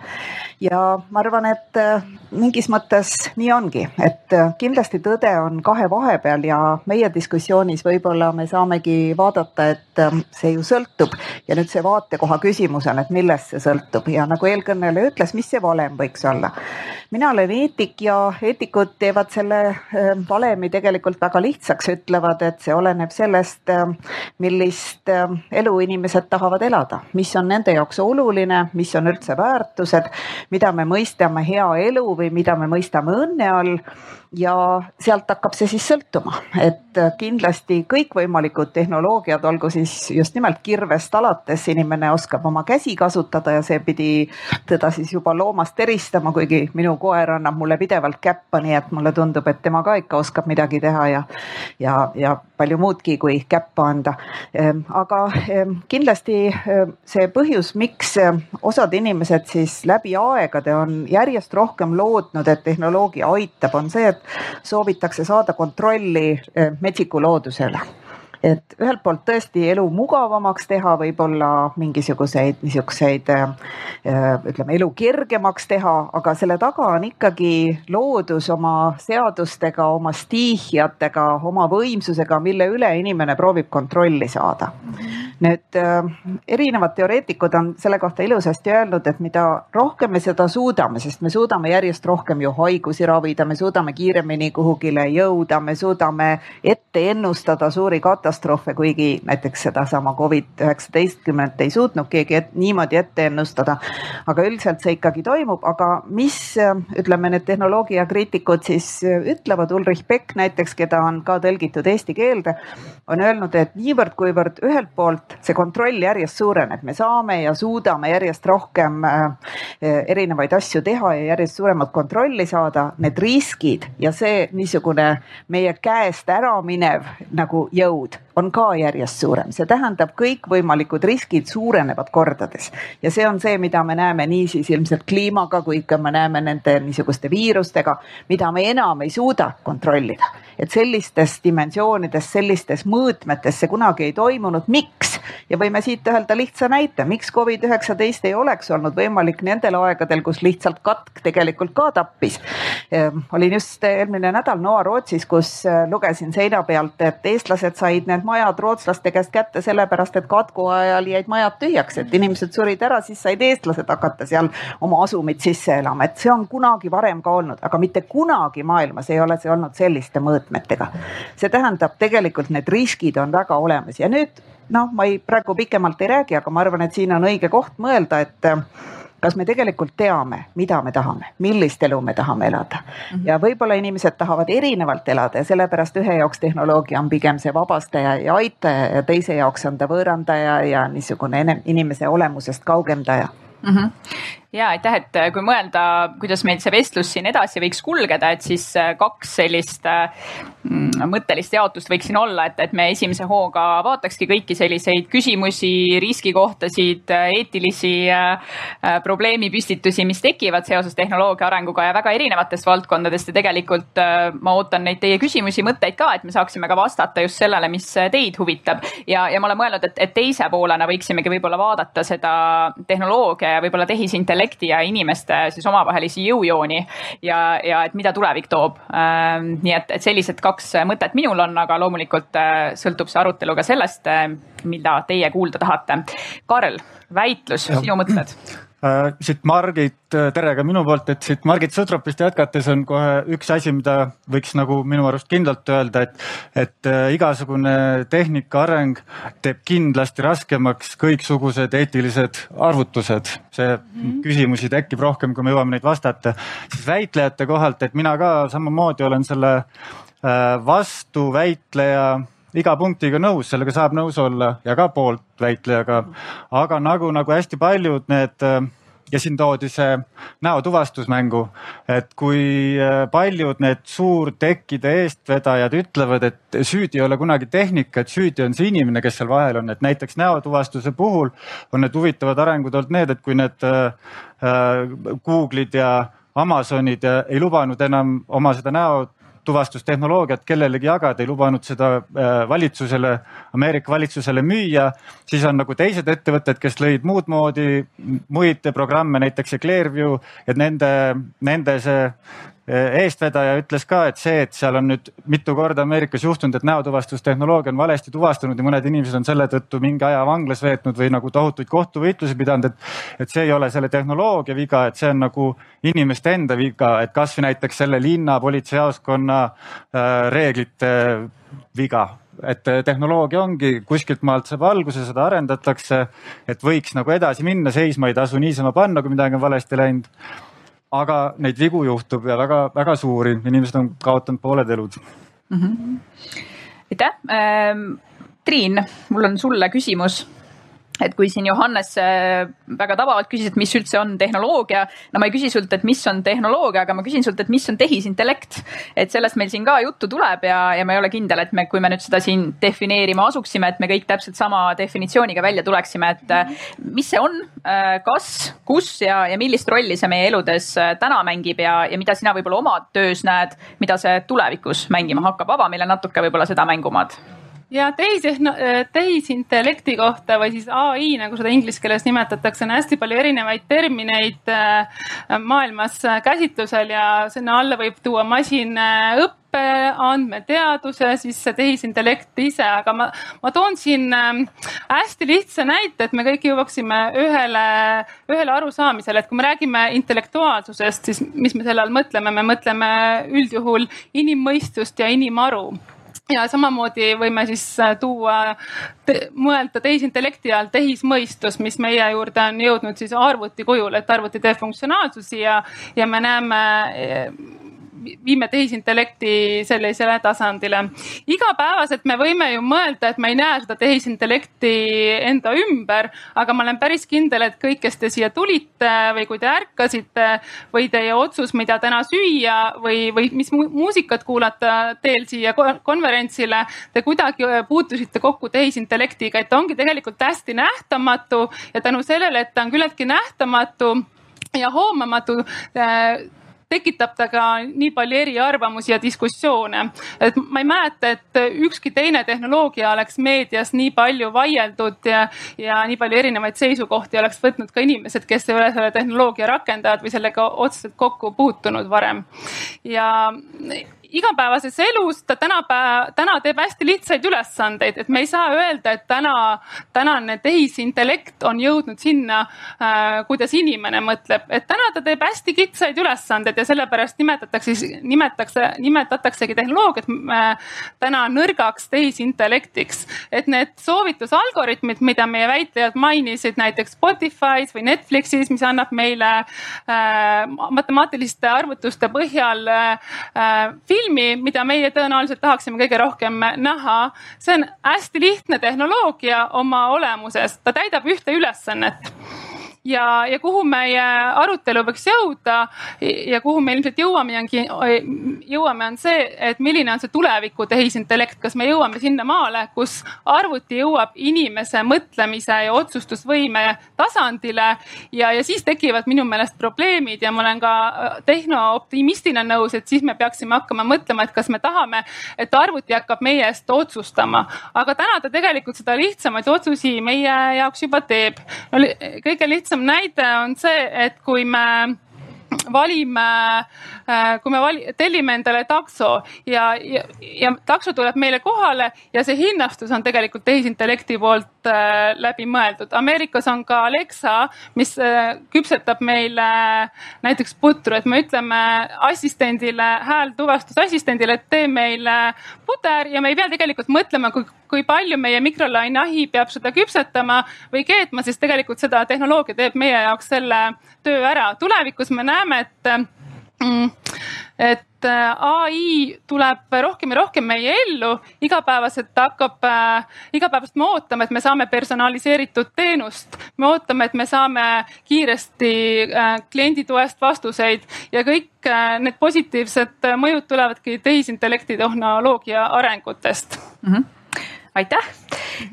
ja ma arvan, et mingis mõttes nii ongi, et äh, kindlasti tõde on kahe vahepeal ja meie diskussioonis võib-olla me saamegi vaadata, et ähm, see ju sõltub. Ja nüüd see vaatekoha küsimus on, et millest see sõltub. Ja nagu eelkõneleja ütles, mis see valem võiks olla. mina olen eetik ja eetikud teevad selle ähm, valemi tegelikult väga lihtsaks, ütlevad, et see oleneb sellest, millist elu inimesed tahavad elada, mis on nende jaoks oluline, mis on üldse väärtused, mida me mõistame hea elu või mida me mõistame õnne all ja sealt hakkab see siis sõltuma, et kindlasti kõikvõimalikud tehnoloogiad, olgu siis just nimelt kirvest alates, inimene oskab oma käsi kasutada ja see pidi teda siis juba loomast eristama, kuigi minu koer annab mulle pidevalt käppa, nii et mulle tundub, et tema ka ikka oskab midagi teha ja ja, ja palju muudki kui käppa anda. Ehm, aga ehm, kindlasti ehm, see põhjus, miks osad inimesed siis läbi aegade on järjest rohkem lootnud, et tehnoloogia aitab, on see, et soovitakse saada kontrolli eh, metsiku looduse üle et ühelt poolt tõesti elu mugavamaks teha, võib-olla mingisuguseid niisuguseid äh, ütleme, elu kergemaks teha, aga selle taga on ikkagi loodus oma seadustega, oma stiihiatega, oma võimsusega, mille üle inimene proovib kontrolli saada. nüüd äh, erinevad teoreetikud on selle kohta ilusasti öelnud, et mida rohkem me seda suudame, sest me suudame järjest rohkem ju haigusi ravida, me suudame kiiremini kuhugile jõuda, me suudame ette ennustada suuri katastroofe katastroofe, kuigi näiteks sedasama Covid üheksateistkümnendat ei suutnud keegi et, niimoodi ette ennustada. aga üldiselt see ikkagi toimub, aga mis ütleme, need tehnoloogiakriitikud siis ütlevad, Ulrich Beck näiteks, keda on ka tõlgitud eesti keelde, on öelnud, et niivõrd-kuivõrd ühelt poolt see kontroll järjest suureneb, me saame ja suudame järjest rohkem äh, erinevaid asju teha ja järjest suuremat kontrolli saada, need riskid ja see niisugune meie käest ära minev nagu jõud on ka järjest suurem, see tähendab, kõikvõimalikud riskid suurenevad kordades ja see on see, mida me näeme niisiis ilmselt kliimaga kui ka me näeme nende niisuguste viirustega, mida me enam ei suuda kontrollida. et sellistes dimensioonides, sellistes mõõtmetes see kunagi ei toimunud, miks? ja võime siit öelda lihtsa näite, miks Covid üheksateist ei oleks olnud võimalik nendel aegadel, kus lihtsalt katk tegelikult ka tappis. Ehm, olin just eelmine nädal Noa Rootsis, kus äh, lugesin seina pealt, et eestlased said need majad rootslaste käest kätte sellepärast, et katku ajal jäid majad tühjaks, et inimesed surid ära, siis said eestlased hakata seal oma asumit sisse elama, et see on kunagi varem ka olnud, aga mitte kunagi maailmas ei ole see olnud selliste mõõtmetega. see tähendab, tegelikult need riskid on väga olemas ja nüüd noh, ma ei, praegu pikemalt ei räägi, aga ma arvan, et siin on õige koht mõelda, et kas me tegelikult teame, mida me tahame, millist elu me tahame elada mm. -hmm. ja võib-olla inimesed tahavad erinevalt elada ja sellepärast ühe jaoks tehnoloogia on pigem see vabastaja ja aitaja ja teise jaoks on ta võõrandaja ja niisugune inimese olemusest kaugendaja mm. -hmm ja aitäh, et äh, kui mõelda, kuidas meil see vestlus siin edasi võiks kulgeda, et siis äh, kaks sellist äh, mm, mõttelist jaotust võiks siin olla, et, et me esimese hooga vaatakski kõiki selliseid küsimusi, riskikohtasid, eetilisi probleemipüstitusi, mis tekivad seoses tehnoloogia arenguga ja väga erinevatest valdkondadest ja tegelikult ma ootan neid teie küsimusi, mõtteid ka, et me saaksime ka vastata just sellele, mis teid huvitab. ja, ja ma olen mõelnud, et, et teise poolena võiksimegi võib-olla vaadata seda tehnoloogia ja võib-olla tehisintellekti intellekti ja inimeste siis omavahelisi jõujooni ja, ja et mida tulevik toob. Ähm, nii et, et sellised kaks mõtet minul on, aga loomulikult äh, sõltub see arutelu ka sellest, äh, mida teie kuulda tahate. Karel, väitlus, sinu mõtted siit Margit, äh, tere ka minu poolt, et siit Margit Sutropist jätkates on kohe üks asi, mida võiks nagu minu arust kindlalt öelda, et, et äh, igasugune tehnika areng teeb kindlasti raskemaks kõiksugused eetilised arvutused. see mm -hmm. küsimusi tekib rohkem, kui me jõuame neid vastata. siis väitlejate kohalt, et mina ka samamoodi olen selle vastuväitleja iga punktiga nõus, sellega saab nõus olla ja ka pooltväitlejaga. aga nagu, nagu hästi paljud need äh, ja siin toodi see näotuvastus mängu, et kui äh, paljud need suurtekkide eestvedajad ütlevad, et süüdi ei ole kunagi tehnika, et süüdi on see inimene, kes seal vahel on, et näiteks näotuvastuse puhul on need huvitavad arengud olnud need, et kui need äh, äh Google'id ja Amazonid ei lubanud enam oma seda näo tuvastustehnoloogiat kellelegi jagada, ei lubanud seda äh, valitsusele, Ameerika valitsusele müüa. siis on nagu teised ettevõtted, kes lõid muud moodi muid programme, näiteks see Clearview, et nende, nende see eestvedaja ütles ka, et see, et seal on nüüd mitu korda Ameerikas juhtunud, et näotuvastustehnoloogia on valesti tuvastanud ja mõned inimesed on selle tõttu mingi aja vanglas veetnud või nagu tohutuid kohtuvõitlusi pidanud, et. et see ei ole selle tehnoloogia viga, et see on nagu inimeste enda viga, et kasvõi näiteks selle linna politseijaoskonna äh, reeglite viga et äh, tehnoloogia ongi kuskilt maalt saab alguse, seda arendatakse, et võiks nagu edasi minna, seisma ei tasu niisama panna, kui midagi on valesti läinud aga neid vigu juhtub ja väga-väga suuri, inimesed on kaotanud pooled elud. Mm -hmm.. aitäh. Ähm,. Triin, mul on sulle küsimus et kui siin Johannes äh, väga tabavalt küsis, et mis üldse on tehnoloogia, no ma ei küsi sult, et mis on tehnoloogia, aga ma küsin sult, et mis on tehisintellekt. et sellest meil siin ka juttu tuleb ja, ja ma ei ole kindel, et me, kui me nüüd seda siin defineerima asuksime, et me kõik täpselt sama definitsiooniga välja tuleksime, et äh, mis see on, äh, kas, kus ja, ja millist rolli see meie eludes täna mängib ja, ja mida sina võib-olla oma töös näed, mida see tulevikus mängima hakkab, ava meile natuke võib-olla seda mängumaad ja tehis, tehisintellekti kohta või siis ai, nagu seda inglise keeles nimetatakse, on hästi palju erinevaid termineid äh, maailmas käsitlusel ja sinna alla võib tuua masinõppe, andmeteaduse, siis tehisintellekt ise, aga ma, ma toon siin hästi lihtsa näite, et me kõik jõuaksime ühele, ühele arusaamisele, et kui me räägime intellektuaalsusest, siis mis me selle all mõtleme, me mõtleme üldjuhul inimmõistust ja inimaru ja samamoodi võime siis äh, tuua te,, mõelda tehisintellekti all tehismõistus, mis meie juurde on jõudnud siis arvuti kujul, et arvuti teeb funktsionaalsusi ja, ja me näeme viime tehisintellekti sellisele tasandile. igapäevaselt me võime ju mõelda, et me ei näe seda tehisintellekti enda ümber, aga ma olen päris kindel, et kõik, kes te siia tulite või kui te ärkasite või teie otsus, mida täna süüa või, või mis muusikat kuulata teel siia konverentsile, te kuidagi puutusite kokku tehisintellektiga, et ta ongi tegelikult hästi nähtamatu ja tänu sellele, et ta on küllaltki nähtamatu ja hoomamatu tekitab ta ka nii palju eriarvamusi ja diskussioone. et ma ei mäleta, et ükski teine tehnoloogia oleks meedias nii palju vaieldud ja, ja nii palju erinevaid seisukohti oleks võtnud ka inimesed, kes ei ole selle tehnoloogia rakendajad või sellega otseselt kokku puutunud varem. ja igapäevases elus ta tänapäeva, täna teeb hästi lihtsaid ülesandeid, et me ei saa öelda, et täna, tänane tehisintellekt on jõudnud sinna äh,, kuidas inimene mõtleb, et täna ta teeb hästi kitsaid ülesandeid ja sellepärast nimetatakse, nimetatakse, nimetataksegi tehnoloogiat äh, täna nõrgaks tehisintellektiks. et need soovitusalgoritmid, mida meie väitlejad mainisid näiteks Spotify's või Netflixis, mis annab meile äh, matemaatiliste arvutuste põhjal äh, filmi, mida meie tõenäoliselt tahaksime kõige rohkem näha. see on hästi lihtne tehnoloogia oma olemuses, ta täidab ühte ülesannet ja, ja kuhu meie arutelu võiks jõuda ja kuhu me ilmselt jõuame, jõuame, on see, et milline on see tuleviku tehisintellekt, kas me jõuame sinnamaale, kus arvuti jõuab inimese mõtlemise ja otsustusvõime tasandile? Ja, ja siis tekivad minu meelest probleemid ja ma olen ka äh, tehnooptimistina nõus, et siis me peaksime hakkama mõtlema, et kas me tahame, et arvuti hakkab meie eest otsustama, aga täna ta tegelikult seda lihtsamaid otsusi meie jaoks juba teeb. No,. kõige lihtsam lihtsam näide on see, et kui me valime, äh, kui me vali, tellime endale takso ja, ja, ja takso tuleb meile kohale ja see hinnastus on tegelikult tehisintellekti poolt äh, läbi mõeldud. Ameerikas on ka Alexa, mis äh, küpsetab meile näiteks putru, et me ütleme assistendile, häältuvastusassistendile, et tee meile puder ja me ei pea tegelikult mõtlema, kui, kui palju meie mikrolaineahi peab seda küpsetama või keetma, siis tegelikult seda tehnoloogia teeb meie jaoks selle töö ära. tulevikus me näeme, et et äh, ai tuleb rohkem ja rohkem meie ellu, igapäevaselt hakkab äh,, igapäevaselt me ootame, et me saame personaliseeritud teenust. me ootame, et me saame kiiresti äh, kliendi toest vastuseid ja kõik need positiivsed mõjud tulevadki tehisintellekti tehnoloogia arengutest mm. -hmm aitäh.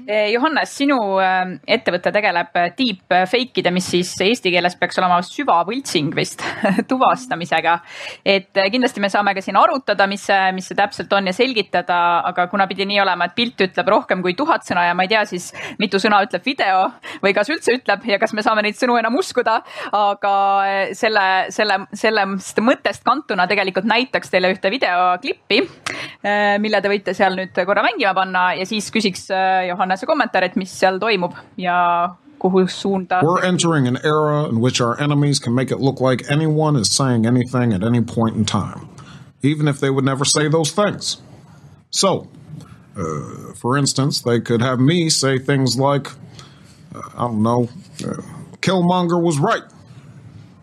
Eh, Johannes, sinu eh, ettevõte tegeleb eh, deepfake'ide, mis siis eesti keeles peaks olema süvavõltsing vist (laughs) tuvastamisega. et kindlasti me saame ka siin arutada, mis see, mis see täpselt on ja selgitada, aga kuna pidi nii olema, et pilt ütleb rohkem kui tuhat sõna ja ma ei tea siis, mitu sõna ütleb video või kas üldse ütleb ja kas me saame neid sõnu enam uskuda. aga selle, selle, sellest mõttest kantuna tegelikult näitaks teile ühte videoklippi, mille te võite seal nüüd korra mängima panna ja siis küsiks äh, Johannese kommentaar, et mis seal toimub ja kuhu suunda. We're entering an era in which our enemies can make it look like anyone is saying anything at any point in time, even if they would never say those things. So, uh, for instance, they could have me say things like, uh, I don't know, uh, Killmonger was right,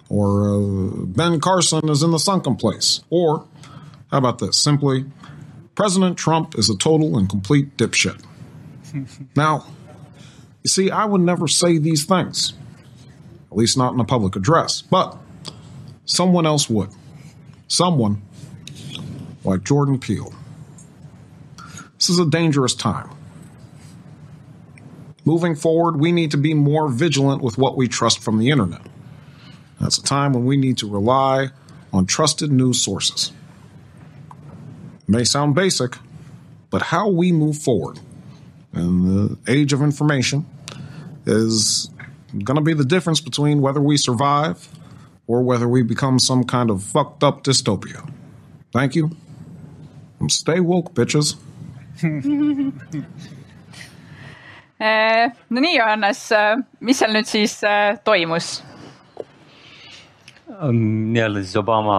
or uh, Ben Carson is in the sunken place, or how about this? Simply, President Trump is a total and complete dipshit. (laughs) now, you see, I would never say these things, at least not in a public address, but someone else would. Someone like Jordan Peele. This is a dangerous time. Moving forward, we need to be more vigilant with what we trust from the internet. That's a time when we need to rely on trusted news sources may sound basic, but how we move forward in the age of information is going to be the difference between whether we survive or whether we become some kind of fucked up dystopia. Thank you. And stay woke, bitches. (laughs) Eh, no nii, Johannes, eh, mis seal nüüd siis eh, toimus? nii-öelda siis Obama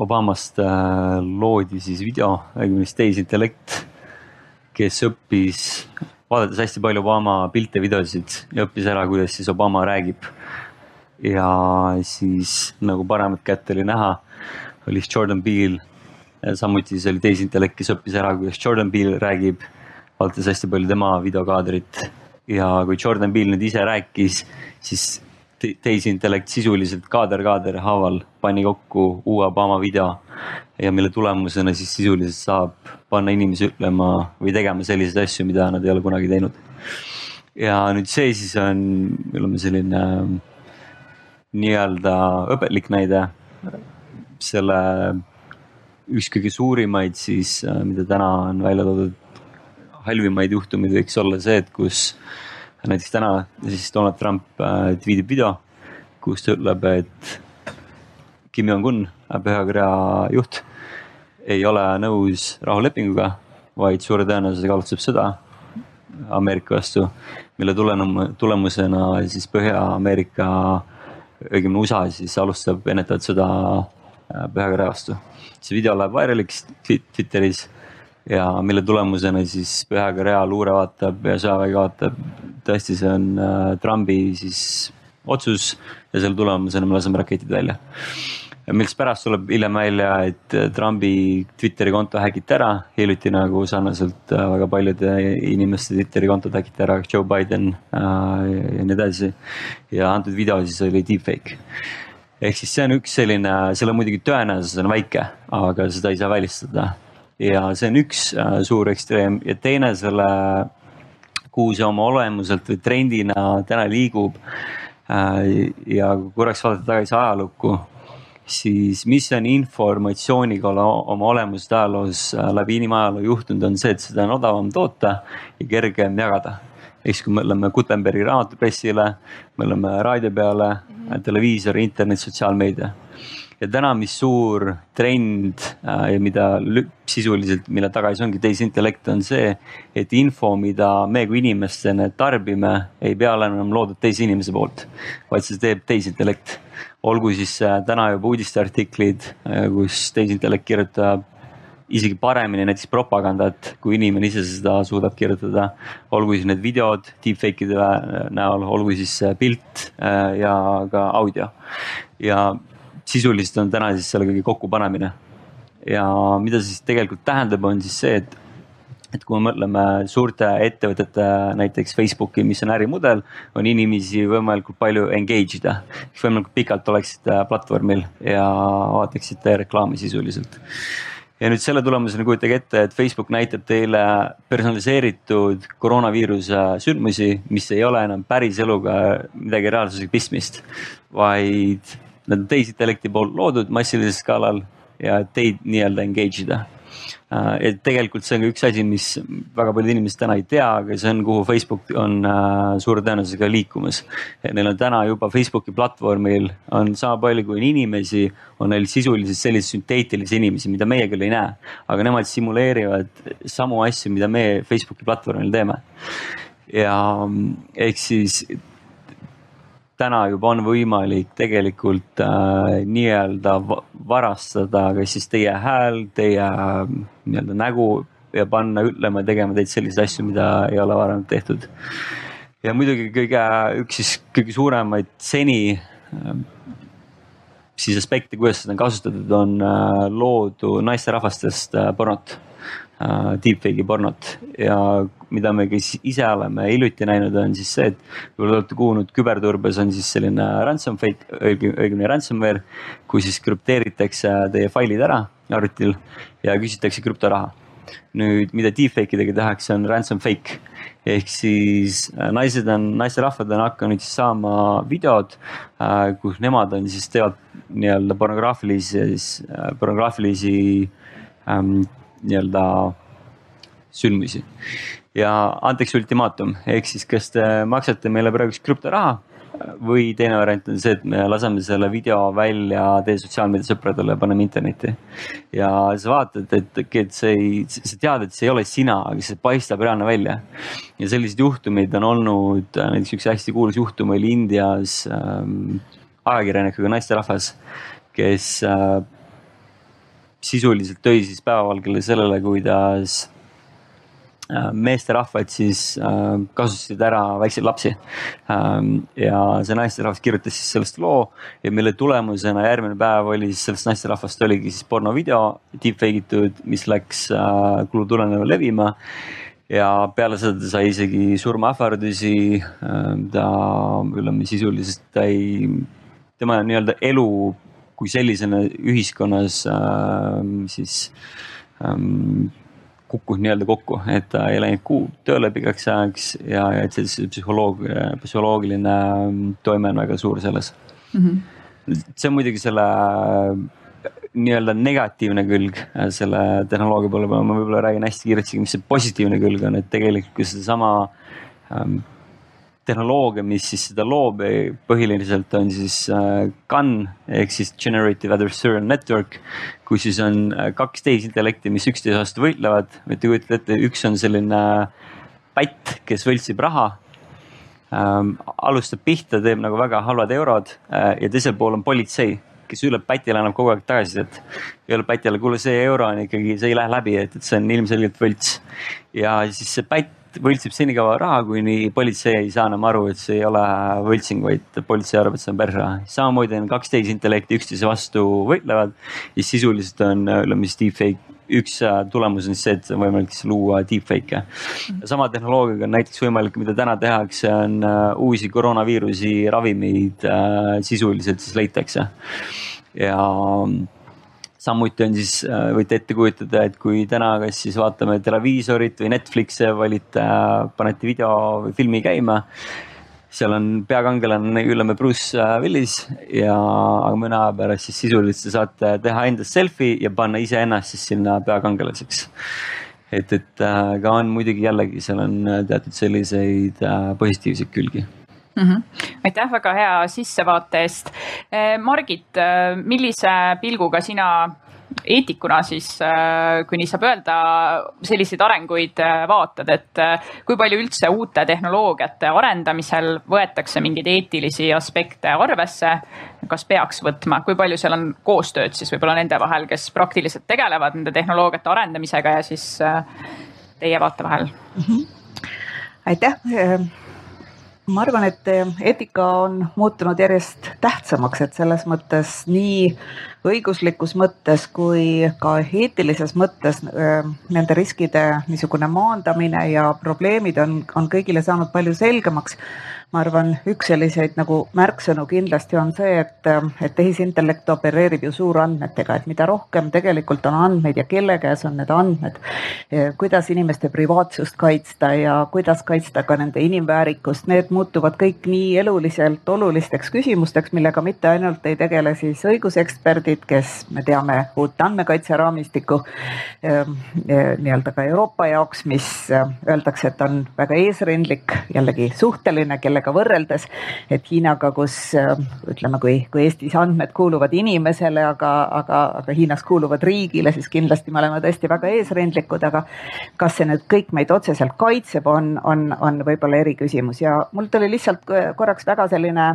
Obamast äh, loodi siis video, õigemini tehisintellekt, kes õppis, vaadates hästi palju Obama pilte, videosid ja õppis ära, kuidas siis Obama räägib. ja siis nagu paremat kätt oli näha, oli siis Jordan Peele. samuti siis oli tehisintellekt, kes õppis ära, kuidas Jordan Peele räägib, vaadates hästi palju tema videokaadrit ja kui Jordan Peele nüüd ise rääkis, siis tehisintellekt sisuliselt kaader-kaader haaval pani kokku uue Obama video ja mille tulemusena siis sisuliselt saab panna inimesi ütlema või tegema selliseid asju, mida nad ei ole kunagi teinud. ja nüüd see siis on, ütleme selline nii-öelda õpetlik näide selle üks kõige suurimaid siis, mida täna on välja toodud, halvimaid juhtumeid võiks olla see, et kus äh, näiteks täna siis Donald Trump äh, tweetib video, kus ta ütleb, et Kim Jong-un, Püha-Korea juht, ei ole nõus rahulepinguga, vaid suure tõenäosusega alustab sõda Ameerika vastu, mille tulenum-, tulemusena siis Põhja-Ameerika, õigemini USA siis alustab ennetavat sõda äh, Püha-Korea vastu. see video läheb vairaliks Twitteris ja mille tulemusena siis Püha-Korea luure vaatab ja sõjavägi vaatab, tõesti, see on äh, Trumpi siis otsus ja selle tulemusena me laseme raketid välja. millest pärast tuleb hiljem välja, et äh, Trumpi Twitteri konto häkiti ära, hiljuti nagu sarnaselt äh, väga paljude inimeste Twitteri kontod häkiti ära, Joe Biden äh, ja nii edasi. ja antud video siis oli deepfake ehk siis see on üks selline, selle muidugi tõenäosus on väike, aga seda ei saa välistada ja see on üks äh, suur ekstreem ja teine selle, kuhu see oma olemuselt või trendina täna liigub. Äh, ja kui korraks vaadata tagasi ajalukku, siis mis on informatsiooniga oma olemuselt ajaloos äh, läbi inimajaloo juhtunud, on see, et seda on odavam toota ja kergem jagada siis, kui mõtleme Gutenbergi raamatupressile, mõtleme raadio peale mm, -hmm. televiisor, internet, sotsiaalmeedia ja täna, mis suur trend äh, ja mida sisuliselt, mille taga siis ongi tehisintellekt, on see, et info, mida me kui inimestena tarbime, ei pea olema enam loodud teise inimese poolt, vaid seda teeb tehisintellekt. olgu siis äh, täna juba uudisteartiklid, äh, kus tehisintellekt kirjutab isegi paremini näiteks propagandat, kui inimene ise seda suudab kirjutada. olgu siis need videod deepfake'ide näol, olgu siis pilt ja ka audio. ja sisuliselt on täna siis selle kõige kokkupanemine. ja mida see siis tegelikult tähendab, on siis see, et et kui me mõtleme suurte ettevõtete näiteks Facebooki, mis on ärimudel, on inimesi võimalikult palju engage ida. võimalikult pikalt oleksite platvormil ja vaataksite reklaami sisuliselt ja nüüd selle tulemusena kujutage ette, et Facebook näitab teile personaliseeritud koroonaviiruse sündmusi, mis ei ole enam päris eluga midagi reaalsusega pistmist, vaid nad tehisintellekti poolt loodud massilisel skaalal ja teid nii-öelda engage ida Äh, et tegelikult see on ka üks asi, mis väga paljud inimesed täna ei tea, aga see on, kuhu Facebook on äh, suure tõenäosusega liikumas. neil on täna juba Facebooki platvormil on sama palju kui on inimesi, on neil sisuliselt selliseid sünteetilisi inimesi, mida meie küll ei näe. aga nemad simuleerivad samu asju, mida meie Facebooki platvormil teeme. ja ehk siis täna juba on võimalik tegelikult äh, nii-öelda varastada kas siis teie hääl, teie äh, nii-öelda nägu ja panna ütlema ja tegema teid selliseid asju, mida ei ole varem tehtud. ja muidugi kõige, üks siis kõige suuremaid seni äh, siis aspekte, kuidas seda on kasutatud, on äh, loodu naisterahvastest äh, pornot deepfake'i pornot ja mida me ka ise oleme hiljuti näinud, on siis see, et võib-olla olete kuulnud, küberturbes on siis selline ransom fake, õigemini ransomware, kus siis krüpteeritakse teie failid ära arvutil ja küsitakse krüptoraha. nüüd, mida deepfake idega tehakse, on ransom fake ehk siis äh, naised on, naisterahvad on hakanud siis saama videod, äh, kus nemad on siis teevad nii-öelda pornograafilisi, äh, pornograafilisi ähm, nii-öelda sündmusi. ja antakse ultimaatum, ehk siis kas te maksate meile praegu krüptoraha või teine variant on see, et me laseme selle video välja teie sotsiaalmeedia sõpradele ja paneme internetti. ja sa vaatad, et, et see ei, sa tead, et see ei ole sina, aga see paistab reaalne välja. ja selliseid juhtumeid on olnud, näiteks üks hästi kuulus juhtum oli Indias ähm, ajakirjanikuga naisterahvas, kes äh, sisuliselt tõi siis päevavalgele sellele, kuidas äh, meesterahvad siis äh, kasutasid ära väikseid lapsi. Ähm, ja see naisterahvas kirjutas siis sellest loo ja mille tulemusena järgmine päev oli siis sellest naisterahvast oligi siis pornovideo deepfake itud, mis läks äh, kulu tuleneva levima ja peale seda ta sai isegi surmaähvardusi. ta, ütleme sisuliselt ta ei, tema nii-öelda elu kui sellisena ühiskonnas äh, siis ähm, kukkus nii-öelda kokku, et ta ei läinud kuu tööle pikaks ajaks ja, ja et see psühholoog, psühholoogiline ähm, toime on väga suur selles mm. -hmm. see on muidugi selle nii-öelda negatiivne külg äh, selle tehnoloogia poole peal, ma võib-olla räägin hästi kiiresti, mis see positiivne külg on, et tegelikult kui sedasama ähm, tehnoloogia, mis siis seda loob, põhiliselt on siis GAN äh, ehk siis Generative Adversarial Network, kus siis on äh, kaks tehisintellekti, mis üksteise vastu võitlevad, võite kujutada ette, üks on selline pätt, kes võltsib raha ähm,. alustab pihta, teeb nagu väga halvad eurod äh, ja teisel pool on politsei kes ütleb pätile, annab kogu aeg tagasisidet. ütleb pätile, kuule, see euro on ikkagi, see ei lähe läbi, et, et see on ilmselgelt võlts. ja siis see pätt võltsib senikaua raha, kuni politsei ei saa enam aru, et see ei ole võltsing, vaid politsei arvab, et see on pärsraha. samamoodi on kaks tehisintellekti üksteise vastu võitlevad ja sisuliselt on, ütleme siis deepfake üks äh, tulemus on siis see, et on võimalik siis luua deepfake'e. sama tehnoloogiaga on näiteks võimalik, mida täna tehakse, on uh, uusi koroonaviirusi ravimeid uh, sisuliselt siis leitakse ja samuti on siis, äh, võite ette kujutada, et kui täna kas siis vaatame televiisorit või Netflixi, valite, äh, panete video või filmi käima. seal on peakangelane, ütleme Bruce äh, Willis ja mõne aja pärast siis sisuliselt te saate teha endast selfie ja panna iseennast siis sinna peakangelaseks et, et ka on muidugi jällegi, seal on teatud selliseid positiivseid külgi mm. -hmm. aitäh väga hea sissevaate eest. Eh, Margit, eh, millise pilguga sina eetikuna siis, eh, kui nii saab öelda, selliseid arenguid vaatad, et kui palju üldse uute tehnoloogiate arendamisel võetakse mingeid eetilisi aspekte arvesse? kas peaks võtma, kui palju seal on koostööd siis võib-olla nende vahel, kes praktiliselt tegelevad nende tehnoloogiate arendamisega ja siis teie vaate vahel mm? -hmm. aitäh ma arvan, et eetika on muutunud järjest tähtsamaks, et selles mõttes nii õiguslikus mõttes kui ka eetilises mõttes nende riskide niisugune maandamine ja probleemid on, on kõigile saanud palju selgemaks ma arvan, üks selliseid nagu märksõnu kindlasti on see, et, et tehisintellekt opereerib ju suurandmetega, et mida rohkem tegelikult on andmeid ja kelle käes on need andmed, kuidas inimeste privaatsust kaitsta ja kuidas kaitsta ka nende inimväärikust, need muutuvad kõik nii eluliselt olulisteks küsimusteks, millega mitte ainult ei tegele siis õiguseksperdid, kes me teame uut andmekaitseraamistikku ehm, eh, nii-öelda ka Euroopa jaoks, mis eh, öeldakse, et on väga eesrindlik, jällegi suhteline, kelle sellega võrreldes, et Hiinaga, kus ütleme, kui, kui Eestis andmed kuuluvad inimesele, aga, aga, aga Hiinas kuuluvad riigile, siis kindlasti me oleme tõesti väga eesrindlikud, aga kas see nüüd kõik meid otseselt kaitseb, on, on, on võib-olla eriküsimus ja mul tuli lihtsalt korraks väga selline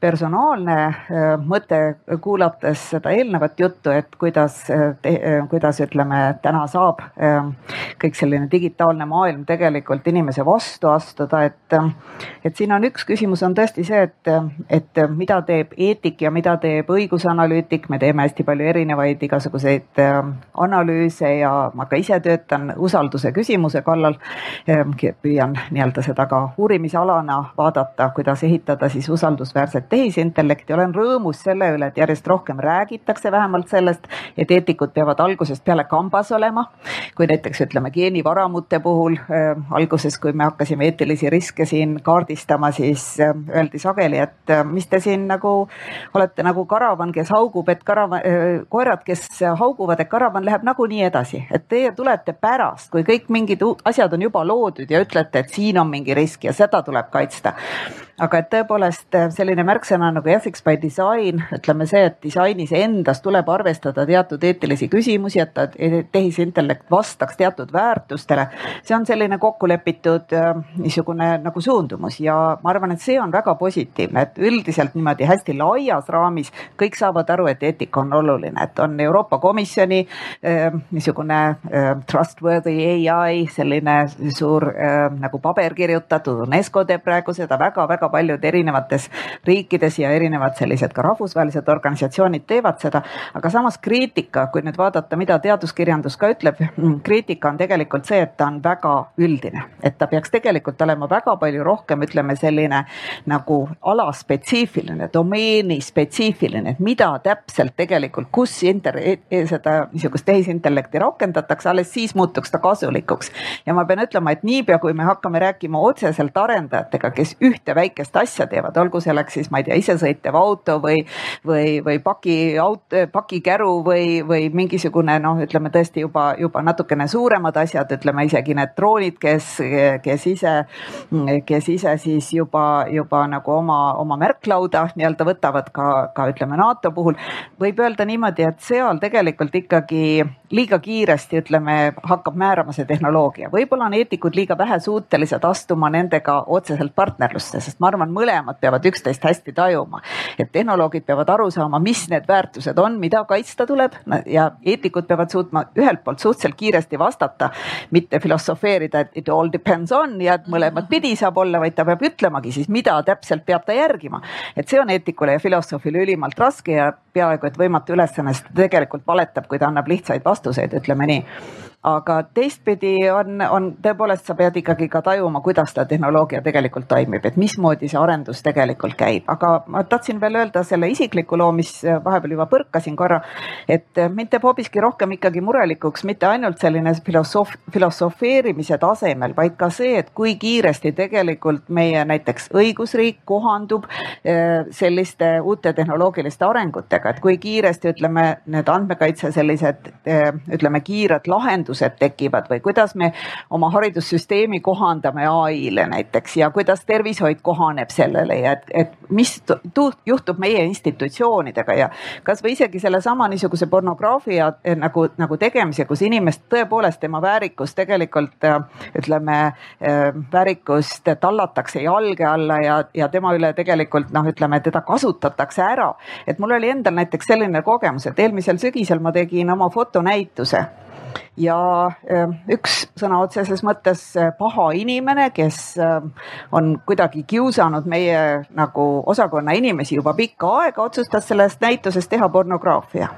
personaalne äh, mõte, kuulates seda eelnevat juttu, et kuidas, kuidas ütleme, täna saab äh, kõik selline digitaalne maailm tegelikult inimese vastu astuda, et, et siin on on üks küsimus, on tõesti see, et, et mida teeb eetik ja mida teeb õigusanalüütik, me teeme hästi palju erinevaid igasuguseid äh, analüüse ja ma ka ise töötan usalduse küsimuse kallal. Ähm, püüan nii-öelda seda ka uurimisalana vaadata, kuidas ehitada siis usaldusväärset tehisintellekti, olen rõõmus selle üle, et järjest rohkem räägitakse vähemalt sellest, et eetikud peavad algusest peale kambas olema. kui näiteks ütleme geenivaramute puhul äh, alguses, kui me hakkasime eetilisi riske siin kaardistama, tegema, siis äh, öeldi sageli, et äh, mis te siin nagu olete nagu karavan, kes haugub, et karavan, äh, koerad, kes hauguvad, et karavan läheb nagunii edasi, et teie tulete pärast, kui kõik mingid asjad on juba loodud ja ütlete, et siin on mingi risk ja seda tuleb kaitsta aga et tõepoolest selline märksõna nagu ethics by design, ütleme see, et disainis endas tuleb arvestada teatud eetilisi küsimusi, et ta tehisintellekt vastaks teatud väärtustele. see on selline kokkulepitud äh, niisugune nagu suundumus ja ma arvan, et see on väga positiivne, et üldiselt niimoodi hästi laias raamis kõik saavad aru, et eetika on oluline, et on Euroopa Komisjoni äh, niisugune trustworthy ai selline suur nagu paber kirjutatud, UNESCO teeb praegu seda väga-väga väga paljud erinevates riikides ja erinevad sellised ka rahvusvahelised organisatsioonid teevad seda. aga samas kriitika, kui nüüd vaadata, mida teaduskirjandus ka ütleb, mm, kriitika on tegelikult see, et ta on väga üldine, et ta peaks tegelikult olema väga palju rohkem, ütleme selline nagu alaspetsiifiline, domeeni spetsiifiline, et mida täpselt tegelikult, kus inter-, e-, e-, seda niisugust tehisintellekti rakendatakse, alles siis muutuks ta kasulikuks. ja ma pean ütlema, et niipea, kui me hakkame rääkima otseselt arendajatega, kes ühte väikest asja teevad, olgu selleks siis, ma ei tea, isesõitev auto või, või, või pakiauto, pakikäru või, või mingisugune noh, ütleme tõesti juba, juba natukene suuremad asjad, ütleme isegi need droonid, kes, kes ise, kes ise siis juba, juba nagu oma, oma märklauda nii-öelda võtavad ka, ka ütleme NATO puhul. võib öelda niimoodi, et seal tegelikult ikkagi liiga kiiresti, ütleme, hakkab määrama see tehnoloogia, võib-olla on eetikud liiga vähe suutelised astuma nendega otseselt partnerlusse, sest ma arvan, mõlemad peavad üksteist hästi tajuma. et tehnoloogid peavad aru saama, mis need väärtused on, mida kaitsta tuleb ja eetikud peavad suutma ühelt poolt suhteliselt kiiresti vastata, mitte filosofeerida, et it all depends on ja et mõlemat pidi saab olla, vaid ta peab ütlemagi siis, mida täpselt peab ta järgima. et see on eetikule ja filosoofile ülimalt raske ja peaaegu et võimatu ülesanne, sest ta tegelikult valetab, kui ta annab lihtsaid vastuseid, ütleme nii aga teistpidi on, on tõepoolest, sa pead ikkagi ka tajuma, kuidas ta tehnoloogia tegelikult toimib, et mismoodi see arendus tegelikult käib, aga ma tahtsin veel öelda selle isikliku loo, mis vahepeal juba põrkasin korra, et mind teeb hoopiski rohkem ikkagi murelikuks mitte ainult selline filosoof, filosofeerimise tasemel, vaid ka see, et kui kiiresti tegelikult meie näiteks õigusriik kohandub eh, selliste uute tehnoloogiliste arengutega, et kui kiiresti ütleme, need andmekaitse sellised eh, ütleme, kiired lahendused lahendused tekivad või kuidas me oma haridussüsteemi kohandame ai-le näiteks ja kuidas tervishoid kohaneb sellele ja et, et mis juhtub meie institutsioonidega ja kasvõi isegi sellesama niisuguse pornograafia eh, nagu, nagu tegemise, kus inimest tõepoolest tema väärikus tegelikult eh, ütleme, eh, väärikust tallatakse jalge alla ja, ja tema üle tegelikult noh, ütleme teda kasutatakse ära. et mul oli endal näiteks selline kogemus, et eelmisel sügisel ma tegin oma fotonäituse ja äh, üks sõna otseses mõttes äh, paha inimene, kes on kuidagi kiusanud meie nagu osakonna inimesi juba pikka aega, otsustas sellest näitusest teha pornograafia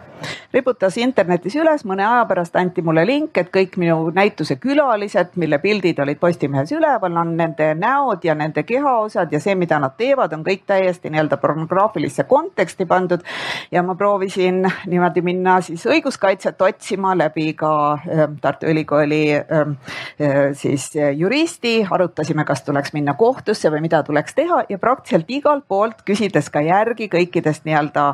riputas internetis üles, mõne aja pärast anti mulle link, et kõik minu näituse külalised, mille pildid olid Postimehes üleval, on nende näod ja nende kehaosad ja see, mida nad teevad, on kõik täiesti nii-öelda pornograafilisse konteksti pandud. ja ma proovisin niimoodi minna siis õiguskaitset otsima läbi ka äh, Tartu Ülikooli äh, äh, siis juristi, arutasime, kas tuleks minna kohtusse või mida tuleks teha ja praktiliselt igalt poolt küsides ka järgi kõikidest nii-öelda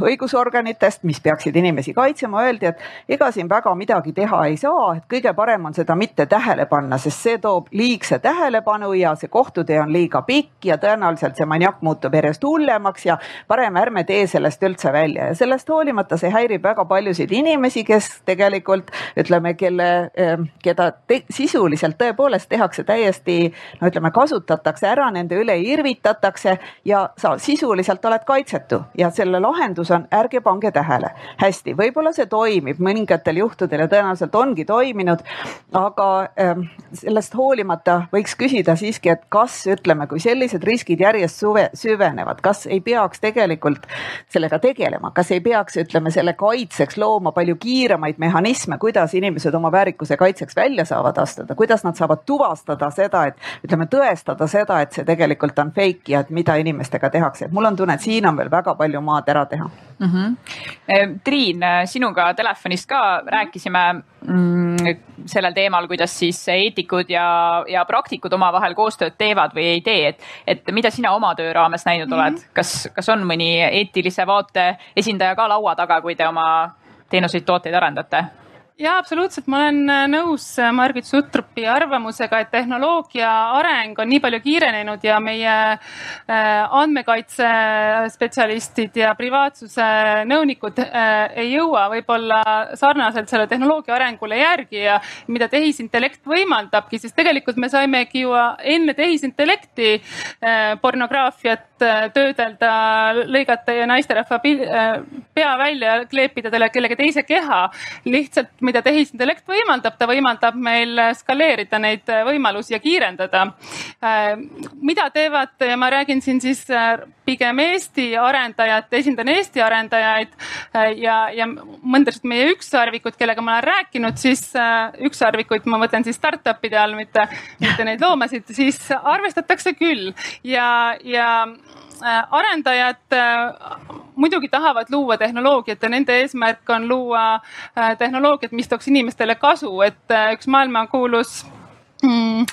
õigusorganitest, mis mis peaksid inimesi kaitsema, öeldi, et ega siin väga midagi teha ei saa, et kõige parem on seda mitte tähele panna, sest see toob liigse tähelepanu ja see kohtutee on liiga pikk ja tõenäoliselt see maniak muutub järjest hullemaks ja parem ärme tee sellest üldse välja. Ja sellest hoolimata see häirib väga paljusid inimesi, kes tegelikult ütleme, kelle, keda te, sisuliselt tõepoolest tehakse täiesti no ütleme, kasutatakse ära, nende üle irvitatakse ja sa sisuliselt oled kaitsetu. Ja selle lahendus on ärge pange tähele. Hästi, võib-olla see toimib mõningatel juhtudel ja tõenäoliselt ongi toiminud, aga sellest hoolimata võiks küsida siiski, et kas ütleme, kui sellised riskid järjest suve, süvenevad, kas ei peaks tegelikult sellega tegelema, kas ei peaks, ütleme selle kaitseks looma palju kiiremaid mehhanisme, kuidas inimesed oma väärikuse kaitseks välja saavad astuda, kuidas nad saavad tuvastada seda, et ütleme, tõestada seda, et see tegelikult on fake ja et mida inimestega tehakse, et mul on tunne, et siin on veel väga palju maad ära teha mm. -hmm. Triin, sinuga telefonist ka rääkisime mm, sellel teemal, kuidas siis eetikud ja, ja praktikud omavahel koostööd teevad või ei tee, et, et mida sina oma töö raames näinud oled mm, -hmm. kas, kas on mõni eetilise vaate esindaja ka laua taga, kui te oma teenuseid, tooteid arendate? Jaa, absoluutselt, ma olen äh, nõus äh, Margit Sutropi arvamusega, et tehnoloogia areng on nii palju kiirenenud ja meie äh, andmekaitsespetsialistid ja privaatsuse nõunikud ei jõua võib-olla sarnaselt selle tehnoloogia arengule järgi ja mida tehisintellekt võimaldabki, sest tegelikult me saimegi ju enne tehisintellekti pornograafiat töödelda, lõigata naisterahva pea välja kleepida talle kellegi teise keha lihtsalt mida tehisintellekt võimaldab, ta võimaldab meil skaleerida neid võimalusi ja kiirendada. Äh, mida teevad ja ma räägin siin siis äh, pigem Eesti arendajad, esindan Eesti arendajaid äh, ja, ja mõndasid meie ükssarvikud, kellega ma olen rääkinud, siis ükssarvikuid ma mõtlen siis startup'ide all, mitte, mitte neid loomasid, siis arvestatakse küll ja, ja Äh, arendajad äh, muidugi tahavad luua tehnoloogiat ja nende eesmärk on luua äh, tehnoloogiat, mis tooks inimestele kasu, et üks maailmakuulus Mm,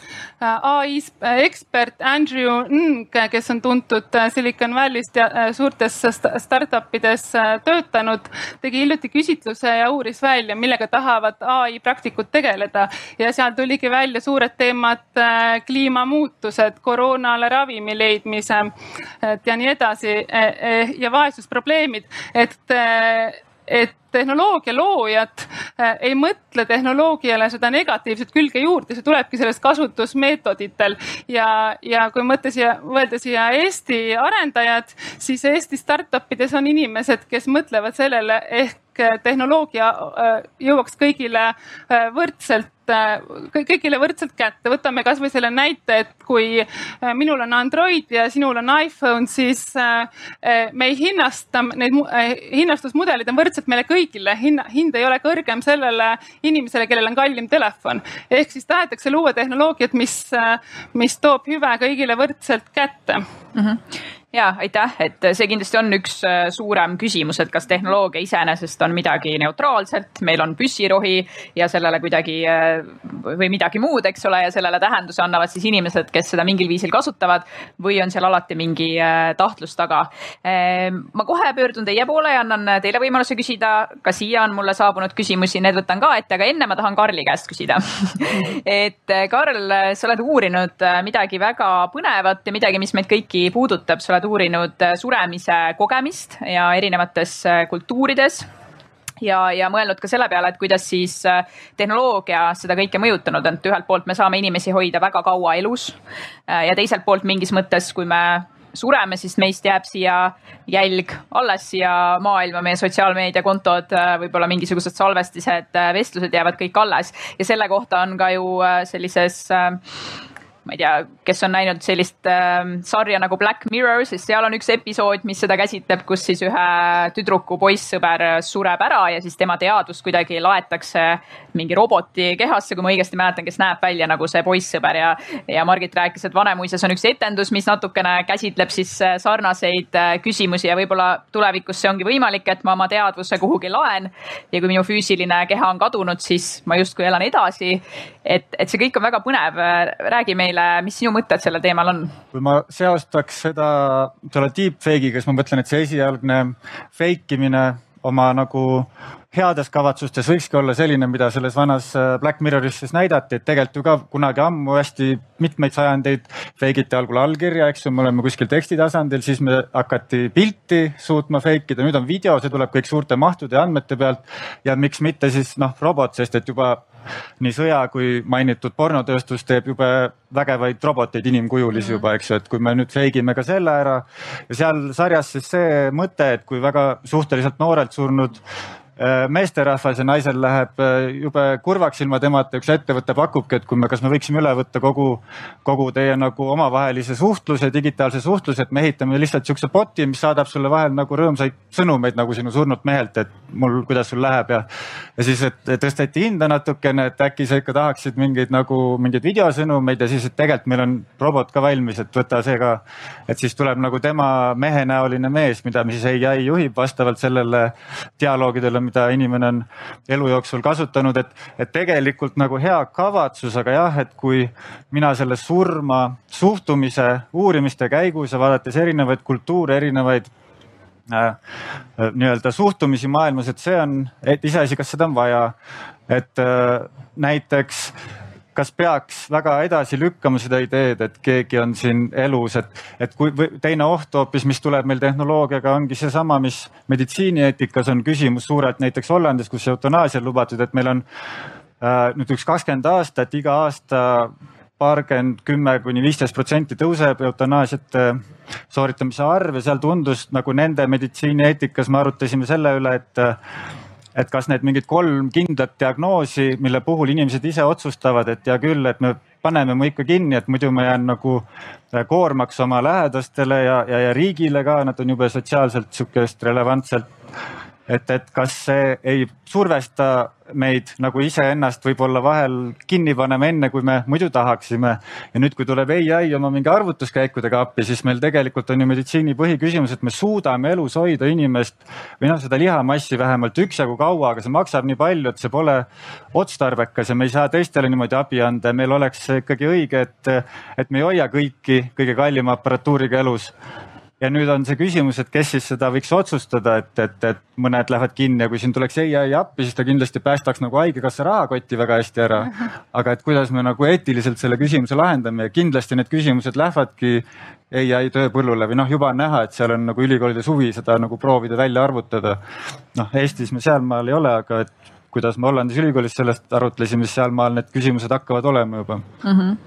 ai ekspert Andrew Ng, kes on tuntud Silicon Valley'st ja suurtes startup ides töötanud, tegi hiljuti küsitluse ja uuris välja, millega tahavad ai praktikud tegeleda. Ja seal tuligi välja suured teemad, kliimamuutused, koroonale ravimi leidmise ja nii edasi ja vaesusprobleemid, et et tehnoloogia loojad äh, ei mõtle tehnoloogiale seda negatiivset külge juurde, see tulebki sellest kasutusmeetoditel. Ja, ja kui mõtte siia, mõelda siia Eesti arendajad, siis Eesti startup ides on inimesed, kes mõtlevad sellele ehk tehnoloogia äh, jõuaks kõigile äh, võrdselt Äh, kõigile võrdselt kätte, võtame kasvõi selle näite, et kui äh, minul on Android ja sinul on iPhone, siis äh, me ei hinnasta neid, hinnastusmudelid on võrdsed meile kõigile, hinna, hind ei ole kõrgem sellele inimesele, kellel on kallim telefon. ehk siis tahetakse luua tehnoloogiat, mis, mis toob hüve kõigile võrdselt kätte mm. -hmm ja aitäh, et see kindlasti on üks äh, suurem küsimus, et kas tehnoloogia iseenesest on midagi neutraalset, meil on püssirohi ja sellele kuidagi äh, või midagi muud, eks ole, ja sellele tähenduse annavad siis inimesed, kes seda mingil viisil kasutavad või on seal alati mingi äh, tahtlus taga. ma kohe pöördun teie poole ja annan teile võimaluse küsida, ka siia on mulle saabunud küsimusi, need võtan ka ette, aga enne ma tahan Karli käest küsida. (laughs) Et Karl, sa oled uurinud midagi väga põnevat ja midagi, mis meid kõiki puudutab, sa oled uurinud äh, suremise kogemist ja erinevates äh, kultuurides ja, ja mõelnud ka selle peale, et kuidas siis äh, tehnoloogia seda kõike mõjutanud, et ühelt poolt me saame inimesi hoida väga kaua elus ja teiselt poolt mingis mõttes, kui me sureme, siis meist jääb siia jälg alles siia maailma, meie sotsiaalmeediakontod, võib-olla mingisugused salvestised, vestlused jäävad kõik alles. Ja selle kohta on ka ju sellises ma ei tea, kes on näinud sellist äh, sarja nagu Black Mirror, siis seal on üks episood, mis seda käsitleb, kus siis ühe tüdruku poissõber sureb ära ja siis tema teadvus kuidagi laetakse mingi roboti kehasse, kui ma õigesti mäletan, kes näeb välja nagu see poissõber ja, ja Margit rääkis, et Vanemuises on üks etendus, mis natukene käsitleb siis äh, sarnaseid äh, küsimusi ja võib-olla tulevikus see ongi võimalik, et ma oma teadvuse kuhugi laen ja kui minu füüsiline keha on kadunud, siis ma justkui elan edasi. et, et see kõik on väga põnev, räägi meile meile, mis sinu mõtted sellel teemal on? kui ma seostaks seda selle deepfake'iga, siis ma mõtlen, et see esialgne fake imine oma nagu heades kavatsustes võikski olla selline, mida selles vanas äh, Black Mirroris siis näidati, et tegelikult ju ka kunagi ammu hästi mitmeid sajandeid fake iti algul allkirja, eks ju, me oleme kuskil teksti tasandil, siis me hakati pilti suutma fake ida, nüüd on video, see tuleb kõik suurte mahtude ja andmete pealt. ja miks mitte siis noh, robot, sest et juba nii sõja kui mainitud pornotööstus teeb jube vägevaid roboteid inimkujulisi juba, eks ju, et kui me nüüd fake ime ka selle ära ja seal sarjas siis see mõte, et kui väga suhteliselt noorelt surnud meesterahvas ja naisel läheb äh, jube kurvaks ilma temata, üks ettevõte pakubki, et kui me, kas me võiksime üle võtta kogu, kogu teie nagu omavahelise suhtluse, digitaalse suhtluse, et me ehitame lihtsalt siukse bot'i, mis saadab sulle vahel nagu rõõmsaid sõnumeid nagu sinu surnud mehelt, et mul, kuidas sul läheb ja. ja siis, et tõsteti hinda natukene, et äkki sa ikka tahaksid mingeid nagu mingeid videosõnumeid ja siis, et tegelikult meil on robot ka valmis, et võta see ka. et siis tuleb nagu tema mehenäoline mees, mida siis ai juhib vastavalt sellele dialoogidele mida inimene on elu jooksul kasutanud, et, et tegelikult nagu hea kavatsus, aga jah, et kui mina selle surma suhtumise uurimiste käigus ja vaadates erinevaid kultuure, erinevaid äh, nii-öelda suhtumisi maailmas, et see on, et iseasi, kas seda on vaja. et äh, näiteks kas peaks väga edasi lükkama seda ideed, et keegi on siin elus, et, et kui teine oht hoopis, mis tuleb meil tehnoloogiaga, ongi seesama, mis meditsiinieetikas on küsimus suurelt näiteks Hollandis, kus eutanaasia on lubatud, et meil on äh, nüüd üks kakskümmend aastat, iga aasta paarkümmend, kümme kuni viisteist protsenti tõuseb eutanaasiate sooritamise arv ja seal tundus nagu nende meditsiinieetikas me arutasime selle üle, et et kas need mingid kolm kindlat diagnoosi, mille puhul inimesed ise otsustavad, et hea küll, et me paneme mu ikka kinni, et muidu ma jään nagu äh, koormaks oma lähedastele ja, ja, ja riigile ka, nad on jube sotsiaalselt sihukest relevantselt et, et kas see ei survesta meid nagu iseennast võib-olla vahel kinni panema, enne kui me muidu tahaksime. ja nüüd, kui tuleb ai oma mingi arvutuskäikudega appi, siis meil tegelikult on ju meditsiini põhiküsimus, et me suudame elus hoida inimest või noh, seda lihamassi vähemalt üksjagu kaua, aga see maksab nii palju, et see pole otstarbekas ja me ei saa teistele niimoodi abi anda ja meil oleks ikkagi õige, et, et me ei hoia kõiki kõige kallima aparatuuriga elus ja nüüd on see küsimus, et kes siis seda võiks otsustada, et, et, et mõned lähevad kinni ja kui siin tuleks ai appi, siis ta kindlasti päästaks nagu haigekassa rahakotti väga hästi ära. (laughs) aga et kuidas me nagu eetiliselt selle küsimuse lahendame ja kindlasti need küsimused lähevadki ai tööpõllule või noh, juba on näha, et seal on nagu ülikoolides huvi seda nagu proovida välja arvutada. noh, Eestis me sealmaal ei ole, aga et kuidas me Hollandis ülikoolis sellest arutlesime, siis sealmaal need küsimused hakkavad olema juba mm. -hmm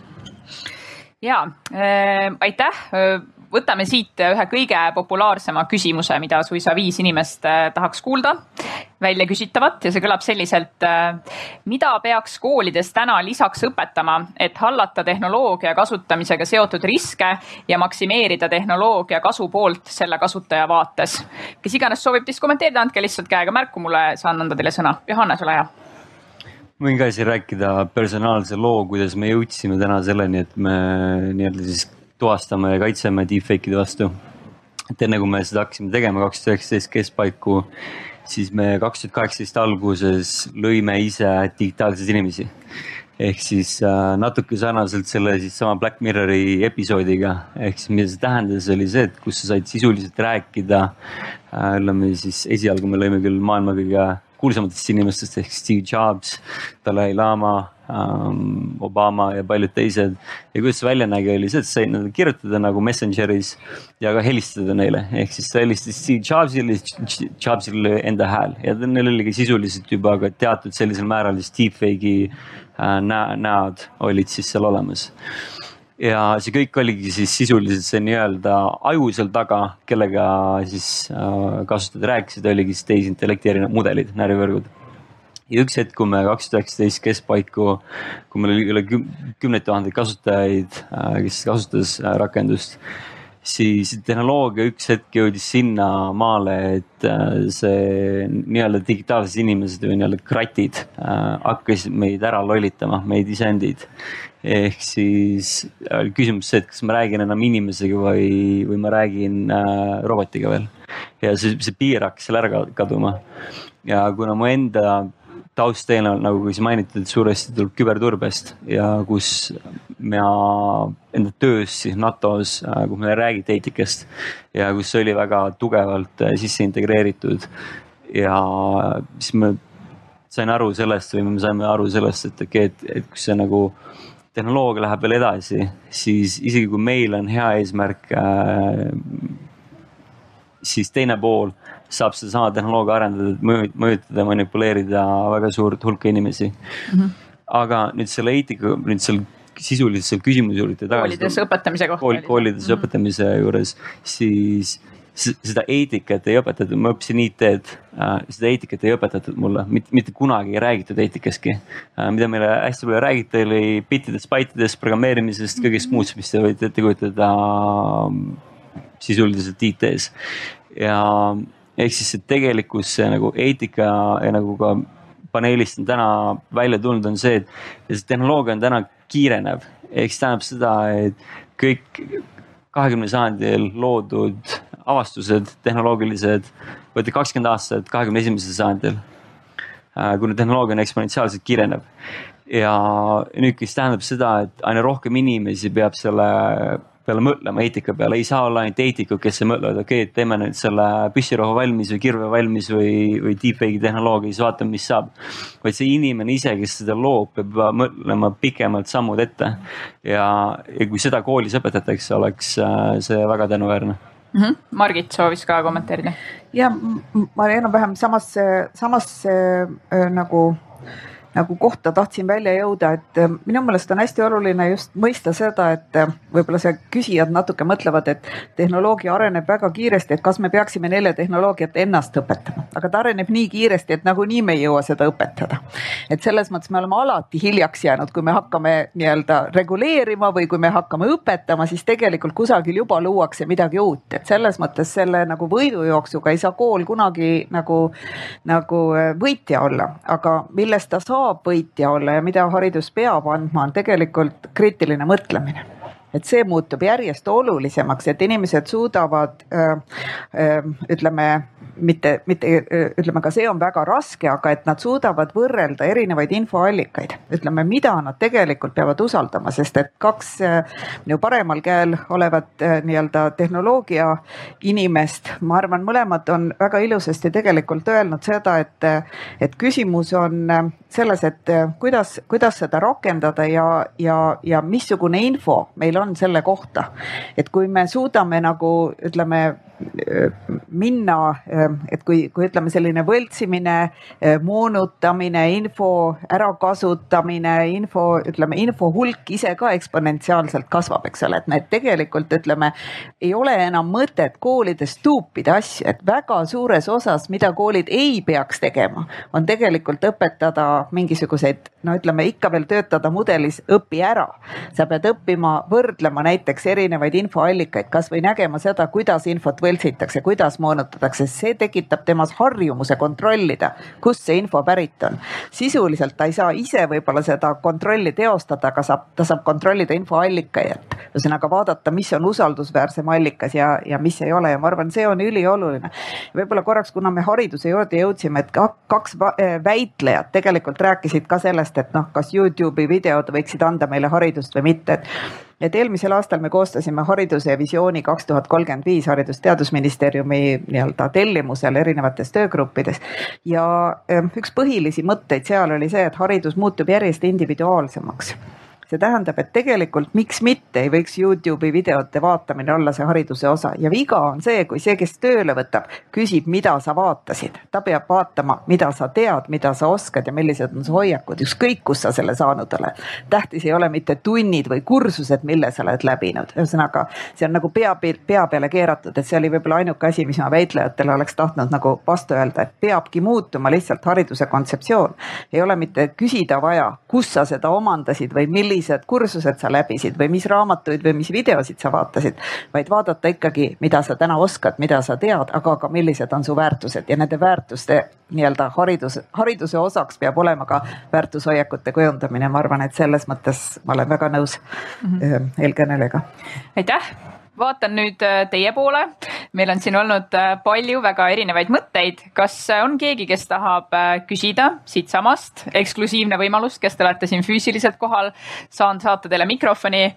ja äh, aitäh võtame siit ühe kõige populaarsema küsimuse, mida suisa viis inimest äh, tahaks kuulda välja küsitavat ja see kõlab selliselt. Äh, mida peaks koolides täna lisaks õpetama, et hallata tehnoloogia kasutamisega seotud riske ja maksimeerida tehnoloogia kasu poolt selle kasutaja vaates? kes iganes soovib siis kommenteerida, andke lihtsalt käega märku, mulle saan anda teile sõna. Johannes, ole hea võin ka siin rääkida personaalse loo, kuidas me jõudsime täna selleni, et me nii-öelda siis tuvastame ja kaitseme deepfake'ide vastu. et enne kui me seda hakkasime tegema kaks tuhat üheksateist keskpaiku, siis me kaks tuhat kaheksateist alguses lõime ise digitaalseid inimesi. ehk siis äh, natuke sarnaselt selle siis sama Black Mirrori episoodiga, ehk siis mida see tähendas, oli see, et kus sa said sisuliselt rääkida äh,. ütleme siis esialgu me lõime küll maailma kõige kuulsamatest inimestest ehk Steve Jobs, Dalai-Lama ähm,, Obama ja paljud teised. ja kuidas see välja nägi, oli see, et sai nad kirjutada nagu Messengeris ja ka helistada neile, ehk siis sa helistasid Steve Jobsile, Jobsile enda hääl. Ja neil oli ka sisuliselt juba ka teatud sellisel määral siis deepfake'i äh, näod olid siis seal olemas ja see kõik oligi siis sisuliselt see nii-öelda aju seal taga, kellega siis äh, kasutajad rääkisid, oligi siis tehisintellekti erinevad mudelid, närvivõrgud. ja üks hetk, kui me kaks tuhat üheksateist keskpaiku, kui meil oli üle kümneid tuhandeid kasutajaid, äh, kes kasutas äh, rakendust siis tehnoloogia üks hetk jõudis sinnamaale, et äh, see nii-öelda digitaalsed inimesed või nii-öelda kratid äh, hakkasid meid ära lollitama, meid isendid. Ehk siis oli küsimus see, et kas ma räägin enam inimesega või, või ma räägin äh, robotiga veel. ja see, see piir hakkas seal ära kaduma. ja kuna mu enda taust eelnevalt, nagu sa mainitud, suuresti tuleb küberturbest ja kus mina enda töös siis NATO-s, äh, kus meile räägiti eetikast ja kus oli väga tugevalt äh, sisse integreeritud. ja siis ma sain aru sellest või me saime aru sellest, et okei okay,, et, et kui see nagu tehnoloogia läheb veel edasi, siis isegi kui meil on hea eesmärk äh,, siis teine pool saab sedasama tehnoloogia arendada, mõjutada, manipuleerida väga suurt hulka inimesi mm. -hmm. aga nüüd selle eetika, nüüd seal sisuliselt seal küsimuse juurde tagasi. koolides õpetamise kohta kool,. koolides mm -hmm. õpetamise juures, siis seda eetikat ei õpetatud, ma õppisin IT-d äh,, seda eetikat ei õpetatud mulle, mitte, mitte kunagi ei räägitud eetikaski äh,. mida meile hästi palju räägiti, oli bittidest, baitidest, programmeerimisest, kõigest muust, mis te võite ette kujutada äh, sisuliselt IT-s ja ehk siis see tegelikkus, see nagu eetika ja nagu ka paneelist on täna välja tulnud, on see, et see tehnoloogia on täna kiirenev. ehk see tähendab seda, et kõik kahekümne sajandil loodud avastused, tehnoloogilised, võeti kakskümmend aastat kahekümne esimesel sajandil. Äh, kuna tehnoloogia on eksponentsiaalselt kiirenev ja nüüd, mis tähendab seda, et aina rohkem inimesi peab selle peale mõtlema, eetika peale, ei saa olla ainult eetikud, kes mõtlevad, okei okay,, teeme nüüd selle püssirohu valmis või kirve valmis või, või deepfake'i tehnoloogia, siis vaatame, mis saab. vaid see inimene ise, kes seda loob, peab mõtlema pikemalt sammud ette. ja, ja kui seda koolis õpetatakse, oleks äh, see väga tänuväärne mm. -hmm. Margit soovis ka kommenteerida. ja ma enam-vähem samasse, samasse äh, nagu nagu kohta tahtsin välja jõuda, et äh, minu meelest on hästi oluline just mõista seda, et äh, võib-olla see küsijad natuke mõtlevad, et tehnoloogia areneb väga kiiresti, et kas me peaksime neile tehnoloogiat ennast õpetama, aga ta areneb nii kiiresti, et nagunii me ei jõua seda õpetada. et selles mõttes me oleme alati hiljaks jäänud, kui me hakkame nii-öelda reguleerima või kui me hakkame õpetama, siis tegelikult kusagil juba luuakse midagi uut, et selles mõttes selle nagu võidujooksuga ei saa kool kunagi nagu, nagu äh, võitja olla, aga millest ta saab saab võitja olla ja mida haridus peab andma, on tegelikult kriitiline mõtlemine et see muutub järjest olulisemaks, et inimesed suudavad öö, öö, ütleme mitte, mitte ütleme, ka see on väga raske, aga et nad suudavad võrrelda erinevaid infoallikaid, ütleme, mida nad tegelikult peavad usaldama, sest et kaks minu paremal käel olevat nii-öelda tehnoloogia inimest, ma arvan, mõlemad on väga ilusasti tegelikult öelnud seda, et, et küsimus on selles, et kuidas, kuidas seda rakendada ja, ja, ja missugune info meil on selle kohta. et kui me suudame nagu ütleme minna, et kui, kui ütleme, selline võltsimine, moonutamine, info ärakasutamine, info, ütleme, info hulk ise ka eksponentsiaalselt kasvab, eks ole, et me tegelikult ütleme, ei ole enam mõtet koolides tuupida asju, et väga suures osas, mida koolid ei peaks tegema, on tegelikult õpetada mingisuguseid, no ütleme ikka veel töötada mudelis õpi ära. sa pead õppima võrdlema näiteks erinevaid infoallikaid, kasvõi nägema seda, kuidas infot võetakse võltsitakse, kuidas moonutatakse, see tekitab temas harjumuse kontrollida, kust see info pärit on. sisuliselt ta ei saa ise võib-olla seda kontrolli teostada, aga saab, ta saab kontrollida infoallikaid. ühesõnaga vaadata, mis on usaldusväärsem allikas ja, ja mis ei ole ja ma arvan, see on ülioluline. võib-olla korraks, kuna me hariduse juurde jõudsime, et kaks eh, väitlejat tegelikult rääkisid ka sellest, et noh, kas Youtube'i videod võiksid anda meile haridust või mitte, et et eelmisel aastal me koostasime hariduse visiooni kaks tuhat kolmkümmend viis Haridus-Teadusministeeriumi nii-öelda tellimusel erinevates töögruppides. ja üks põhilisi mõtteid seal oli see, et haridus muutub järjest individuaalsemaks see tähendab, et tegelikult miks mitte ei võiks Youtube'i videote vaatamine olla see hariduse osa ja viga on see, kui see, kes tööle võtab, küsib, mida sa vaatasid. ta peab vaatama, mida sa tead, mida sa oskad ja millised on su hoiakud, ükskõik kus sa selle saanud oled. tähtis ei ole mitte tunnid või kursused, mille sa oled läbinud, ühesõnaga see on nagu pea, pea peale keeratud, et see oli võib-olla ainuke asi, mis ma väitlejatele oleks tahtnud nagu vastu öelda, et peabki muutuma lihtsalt hariduse kontseptsioon. ei ole mitte küsida vaja, kus sa seda omandasid või millised kursused sa läbisid või mis raamatuid või mis videosid sa vaatasid, vaid vaadata ikkagi, mida sa täna oskad, mida sa tead, aga ka millised on su väärtused ja nende väärtuste nii-öelda haridus, hariduse osaks peab olema ka väärtushoiakute kujundamine, ma arvan, et selles mõttes ma olen väga nõus mm -hmm. eelkõnelejaga. aitäh vaatan nüüd äh, teie poole. meil on siin olnud äh, palju väga erinevaid mõtteid. kas äh, on keegi, kes tahab küsida siitsamast, eksklusiivne võimalus, kes te olete siin füüsiliselt kohal, saan saata teile mikrofoni.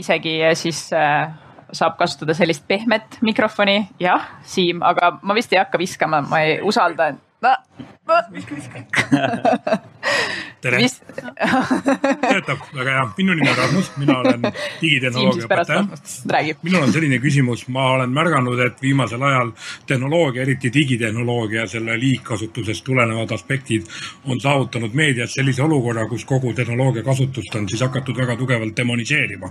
isegi siis saab kasutada sellist pehmet mikrofoni, jah, Siim, aga ma vist ei hakka viskama, ma ei usalda (laughs) tere töötab, väga hea. minu nimi on Rasmus, mina olen digitehnoloogia õpetaja. minul on selline küsimus, ma olen märganud, et viimasel ajal tehnoloogia, eriti digitehnoloogia, selle liigkasutusest tulenevad aspektid on saavutanud meedias sellise olukorra, kus kogu tehnoloogia kasutust on siis hakatud väga tugevalt demoniseerima.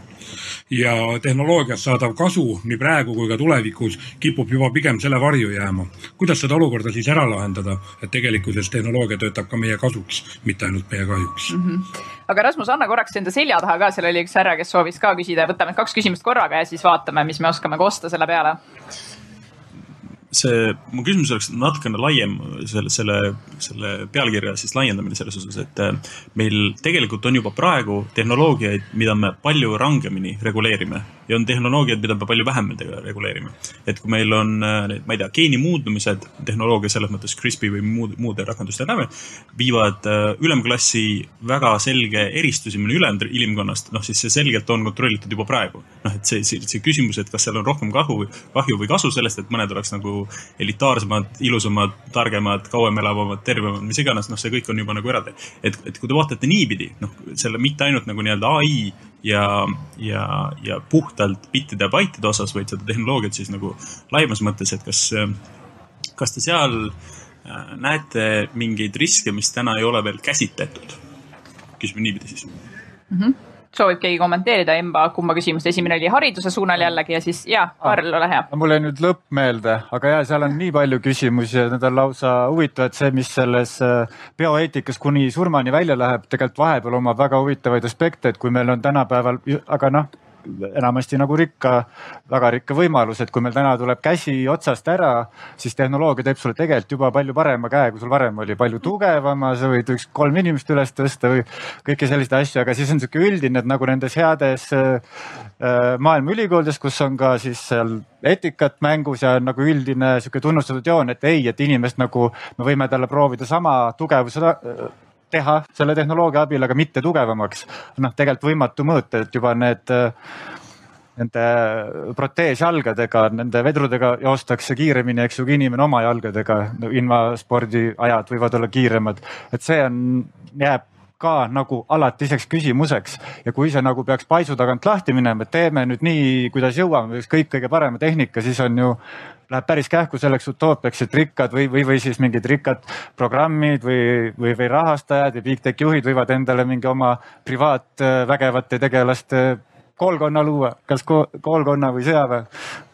ja tehnoloogiast saadav kasu nii praegu kui ka tulevikus kipub juba pigem selle varju jääma. kuidas seda olukorda siis ära lahendada, et tegelikkuses tehnoloogia töötab ka meie kasuks, mitte ainult meie kahjuks mm? -hmm. aga Rasmus, anna korraks enda selja taha ka, seal oli üks härra, kes soovis ka küsida, võtame kaks küsimust korraga ja siis vaatame, mis me oskame kosta selle peale see, mu küsimus oleks natukene laiem, selle, selle, selle pealkirja siis laiendamine selles osas, et äh, meil tegelikult on juba praegu tehnoloogiaid, mida me palju rangemini reguleerime ja on tehnoloogiad, mida me palju vähem reguleerime. et kui meil on äh, ma ei tea, geeni muundumised, tehnoloogia selles mõttes CRISPR või muud, muude rakenduste näol, viivad äh, ülemklassi väga selge eristusimine ülejäänud inimkonnast, noh siis see selgelt on kontrollitud juba praegu. noh, et see, see, see küsimus, et kas seal on rohkem kahju, kahju või kasu sellest, et mõned oleks nagu elitaarsemad, ilusamad, targemad, kauem elavamad, tervemad, mis iganes, noh, see kõik on juba nagu eraldi. et, et kui te vaatate niipidi, noh, selle mitte ainult nagu nii-öelda ai ja, ja, ja puhtalt bittide ja baitide osas, vaid seda tehnoloogiat siis nagu laiemas mõttes, et kas, kas te seal äh, näete mingeid riske, mis täna ei ole veel käsitletud? küsime niipidi siis mm. -hmm soovib keegi kommenteerida, Emba, kumma küsimust, esimene oli hariduse suunal jällegi ja siis ja, Karl, ole hea. mul jäi nüüd lõpp meelde, aga ja seal on nii palju küsimusi ja need on lausa huvitavad, see, mis selles äh, bioeetikas kuni surmani välja läheb, tegelikult vahepeal omab väga huvitavaid aspekte, et kui meil on tänapäeval, aga noh enamasti nagu rikka, väga rikka võimalus, et kui meil täna tuleb käsi otsast ära, siis tehnoloogia teeb sulle tegelikult juba palju parema käe, kui sul varem oli, palju tugevama, sa võid üks kolm inimest üles tõsta või kõiki selliseid asju, aga siis on sihuke üldine, et nagu nendes heades äh, maailma ülikoolides, kus on ka siis seal etikat mängus ja nagu üldine sihuke tunnustatud joon, et ei, et inimest nagu me võime talle proovida sama tugevuse teha selle tehnoloogia abil, aga mitte tugevamaks. noh, tegelikult võimatu mõõta, et juba need nende proteesjalgadega, nende vedrudega joostakse kiiremini, eks ju, kui inimene oma jalgadega. invaspordi ajad võivad olla kiiremad, et see on, jääb ka nagu alatiseks küsimuseks ja kui see nagu peaks paisu tagant lahti minema, et teeme nüüd nii, kuidas jõuame, ükskõik kõige parema tehnika, siis on ju läheb päris kähku selleks utoopiaks, et rikkad või, või, või siis mingid rikkad programmid või, või, või rahastajad ja big tech juhid võivad endale mingi oma privaatvägevate tegelaste koolkonna luua, kas koolkonna või sõjaväe.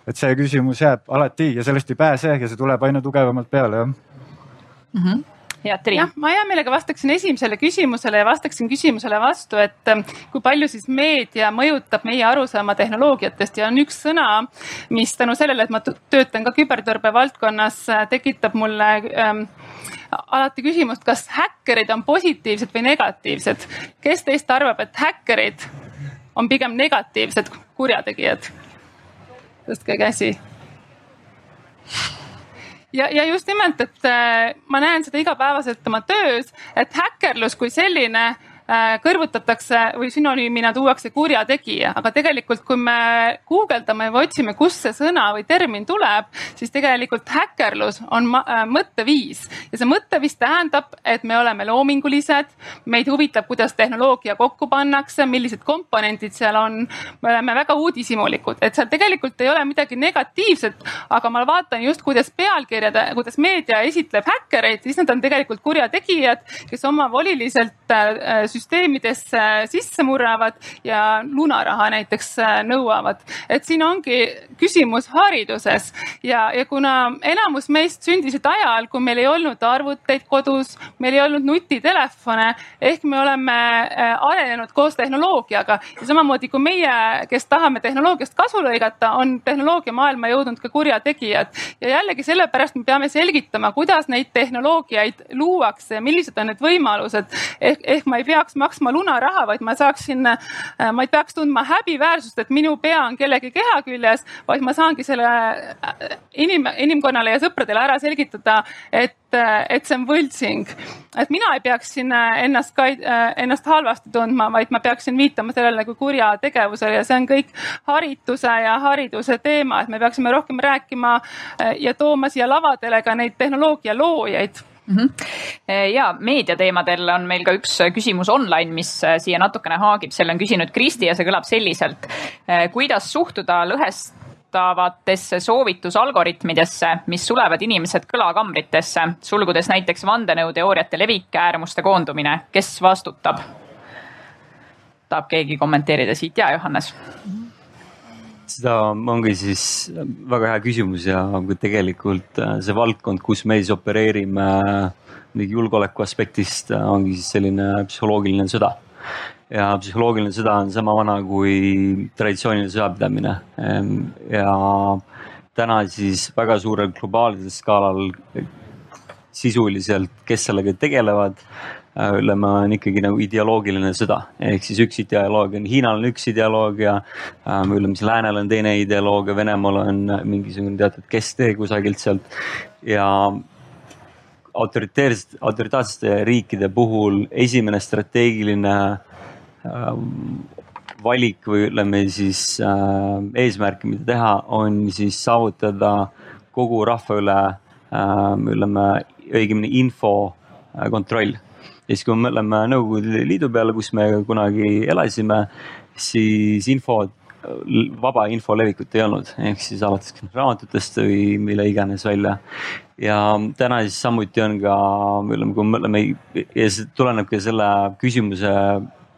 et see küsimus jääb alati ja sellest ei pääse ja see tuleb aina tugevamalt peale, jah mm. -hmm head Triin. jah, ma hea meelega vastaksin esimesele küsimusele ja vastaksin küsimusele vastu, et ähm, kui palju siis meedia mõjutab meie arusaama tehnoloogiatest ja on üks sõna, mis tänu sellele, et ma töötan ka küberturbe valdkonnas, äh, tekitab mulle ähm, alati küsimust, kas häkkerid on positiivsed või negatiivsed. kes teist arvab, et häkkerid on pigem negatiivsed kurjategijad? tõstke käsi ja, ja just nimelt, et äh, ma näen seda igapäevaselt oma töös, et häkkerlus kui selline kõrvutatakse või sünonüümina tuuakse kurjategija, aga tegelikult, kui me guugeldame või otsime, kust see sõna või termin tuleb, siis tegelikult häkkerlus on mõtteviis ja see mõtteviis tähendab, et me oleme loomingulised, meid huvitab, kuidas tehnoloogia kokku pannakse, millised komponendid seal on. me oleme väga uudishimulikud, et seal tegelikult ei ole midagi negatiivset, aga ma vaatan just, kuidas pealkirjad, kuidas meedia esitleb häkkereid, siis nad on tegelikult kurjategijad, kes omavoliliselt äh, süsteemidesse sisse murravad ja lunaraha näiteks äh, nõuavad. et siin ongi küsimus hariduses ja, ja kuna enamus meist sündisid ajal, kui meil ei olnud arvuteid kodus, meil ei olnud nutitelefone ehk me oleme äh, arenenud koos tehnoloogiaga ja samamoodi kui meie, kes tahame tehnoloogiast kasu lõigata, on tehnoloogia maailma jõudnud ka kurjategijad ja jällegi sellepärast me peame selgitama, kuidas neid tehnoloogiaid luuakse ja millised on need võimalused. ehk, ehk ma ei peaks maksma lunaraha, vaid ma saaksin, äh, ma ei peaks tundma häbiväärsust, et minu pea on kellegi keha küljes, vaid ma saangi selle äh, inim, inimkonnale ja sõpradele ära selgitada, et et see on võltsing. et mina ei peaks siin ennast ka, ennast halvasti tundma, vaid ma peaksin viitama sellele kui kurjategevusele ja see on kõik harituse ja hariduse teema, et me peaksime rohkem rääkima ja tooma siia lavadele ka neid tehnoloogia loojaid mm. -hmm. ja meediateemadel on meil ka üks küsimus online, mis siia natukene haagib, selle on küsinud Kristi ja see kõlab selliselt. kuidas suhtuda lõhest kasutavatesse soovitusalgoritmidesse, mis sulevad inimesed kõlakambritesse, sulgudes näiteks vandenõuteooriate levik, äärmuste koondumine, kes vastutab? tahab keegi kommenteerida siit ja Johannes? Seda ongi siis väga hea küsimus ja tegelikult äh, see valdkond, kus me siis opereerime mingi julgeoleku aspektist, äh, ongi siis selline psühholoogiline sõda ja psühholoogiline sõda on sama vana kui traditsiooniline sõjapidamine. Ehm, ja täna siis väga suurel globaalsel skaalal sisuliselt, kes sellega tegelevad, äh, ütleme, on ikkagi nagu ideoloogiline sõda, ehk siis üks ideoloogia on, Hiinal on üks ideoloogia, ähm, ütleme siis läänel on teine ideoloogia, Venemaal on mingisugune teatud kesktee kusagilt sealt ja autoriteersete, autoritaarsete riikide puhul esimene strateegiline Ähm, valik või ütleme siis äh, eesmärk, mida teha, on siis saavutada kogu rahva üle äh,, ütleme õigemini info äh, kontroll. Ja siis, kui me mõtleme Nõukogude Liidu peale, kus me kunagi elasime, siis info, vaba info levikut ei olnud, ehk siis alates raamatutest või mille iganes välja. ja täna siis samuti on ka, ütleme, kui me mõtleme ja see tuleneb ka selle küsimuse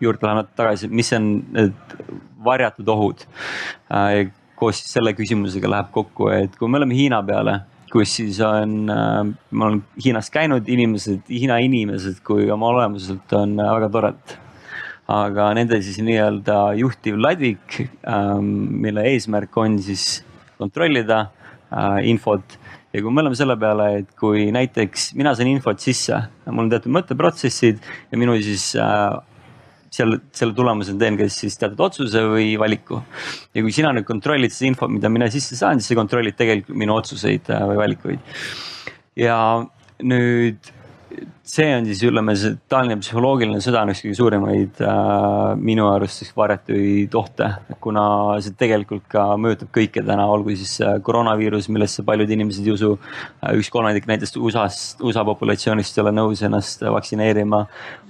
juurde läheme tagasi, mis on need varjatud ohud. Koos siis selle küsimusega läheb kokku, et kui me oleme Hiina peale, kus siis on, äh, ma olen Hiinas käinud, inimesed, Hiina inimesed kui oma olemuselt on äh, väga toredad aga nende siis nii-öelda juhtiv ladvik, ähm, mille eesmärk on siis kontrollida infot. Ja kui me oleme selle peale, et kui näiteks mina saan infot sisse, mul on teatud mõtteprotsessid ja minu siis seal, selle tulemusel teen kas siis teatud otsuse või valiku. ja kui sina nüüd kontrollid seda infot, mida mina sisse saan, siis sa kontrollid tegelikult minu otsuseid äh, või valikuid. ja nüüd see on siis, ütleme, see taoline psühholoogiline sõda on üks kõige suurimaid äh, minu arust siis varjatuid ohte, kuna see tegelikult ka mõjutab kõike täna, olgu siis äh, koroonaviirus, millesse paljud inimesed ei usu äh,. üks kolmandik näiteks USA-st, USA populatsioonist ei ole nõus ennast vaktsineerima.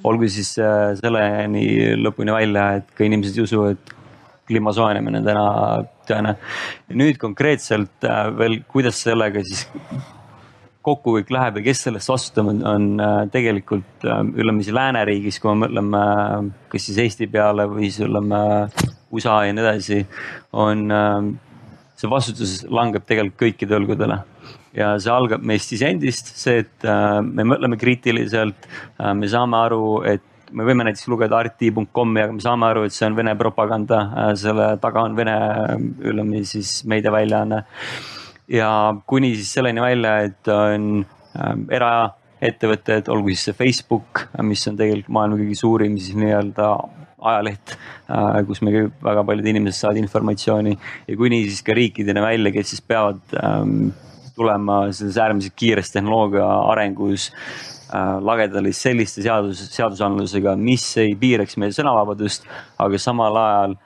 olgu siis äh, selleni lõpuni välja, et ka inimesed ei usu, et kliima soojenemine täna tõene. nüüd konkreetselt äh, veel, kuidas sellega siis kokku kõik läheb ja kes sellest vastutab, on, äh, tegelikult äh, ütleme siis lääneriigis, kui me mõtleme kas siis Eesti peale või siis ütleme USA ja nii edasi, on äh, see vastutus langeb tegelikult kõikide õlgudele. Ja see algab meist isendist, see, et me mõtleme kriitiliselt, me saame aru, et me võime näiteks lugeda arti.com-i, aga me saame aru, et see on Vene propaganda, selle taga on Vene, ütleme siis meediaväljaanne ja kuni siis selleni välja, et on ähm, eraettevõtted, olgu siis see Facebook, mis on tegelikult maailma kõige suurim siis nii-öelda ajaleht, äh, kus me väga paljud inimesed saavad informatsiooni ja kuni siis ka riikideni välja, kes siis peavad ähm, tulema selles äärmiselt kiires tehnoloogia arengus äh, lagedale selliste seadus, seadusandlusega, mis ei piiraks meie sõnavabadust, aga samal ajal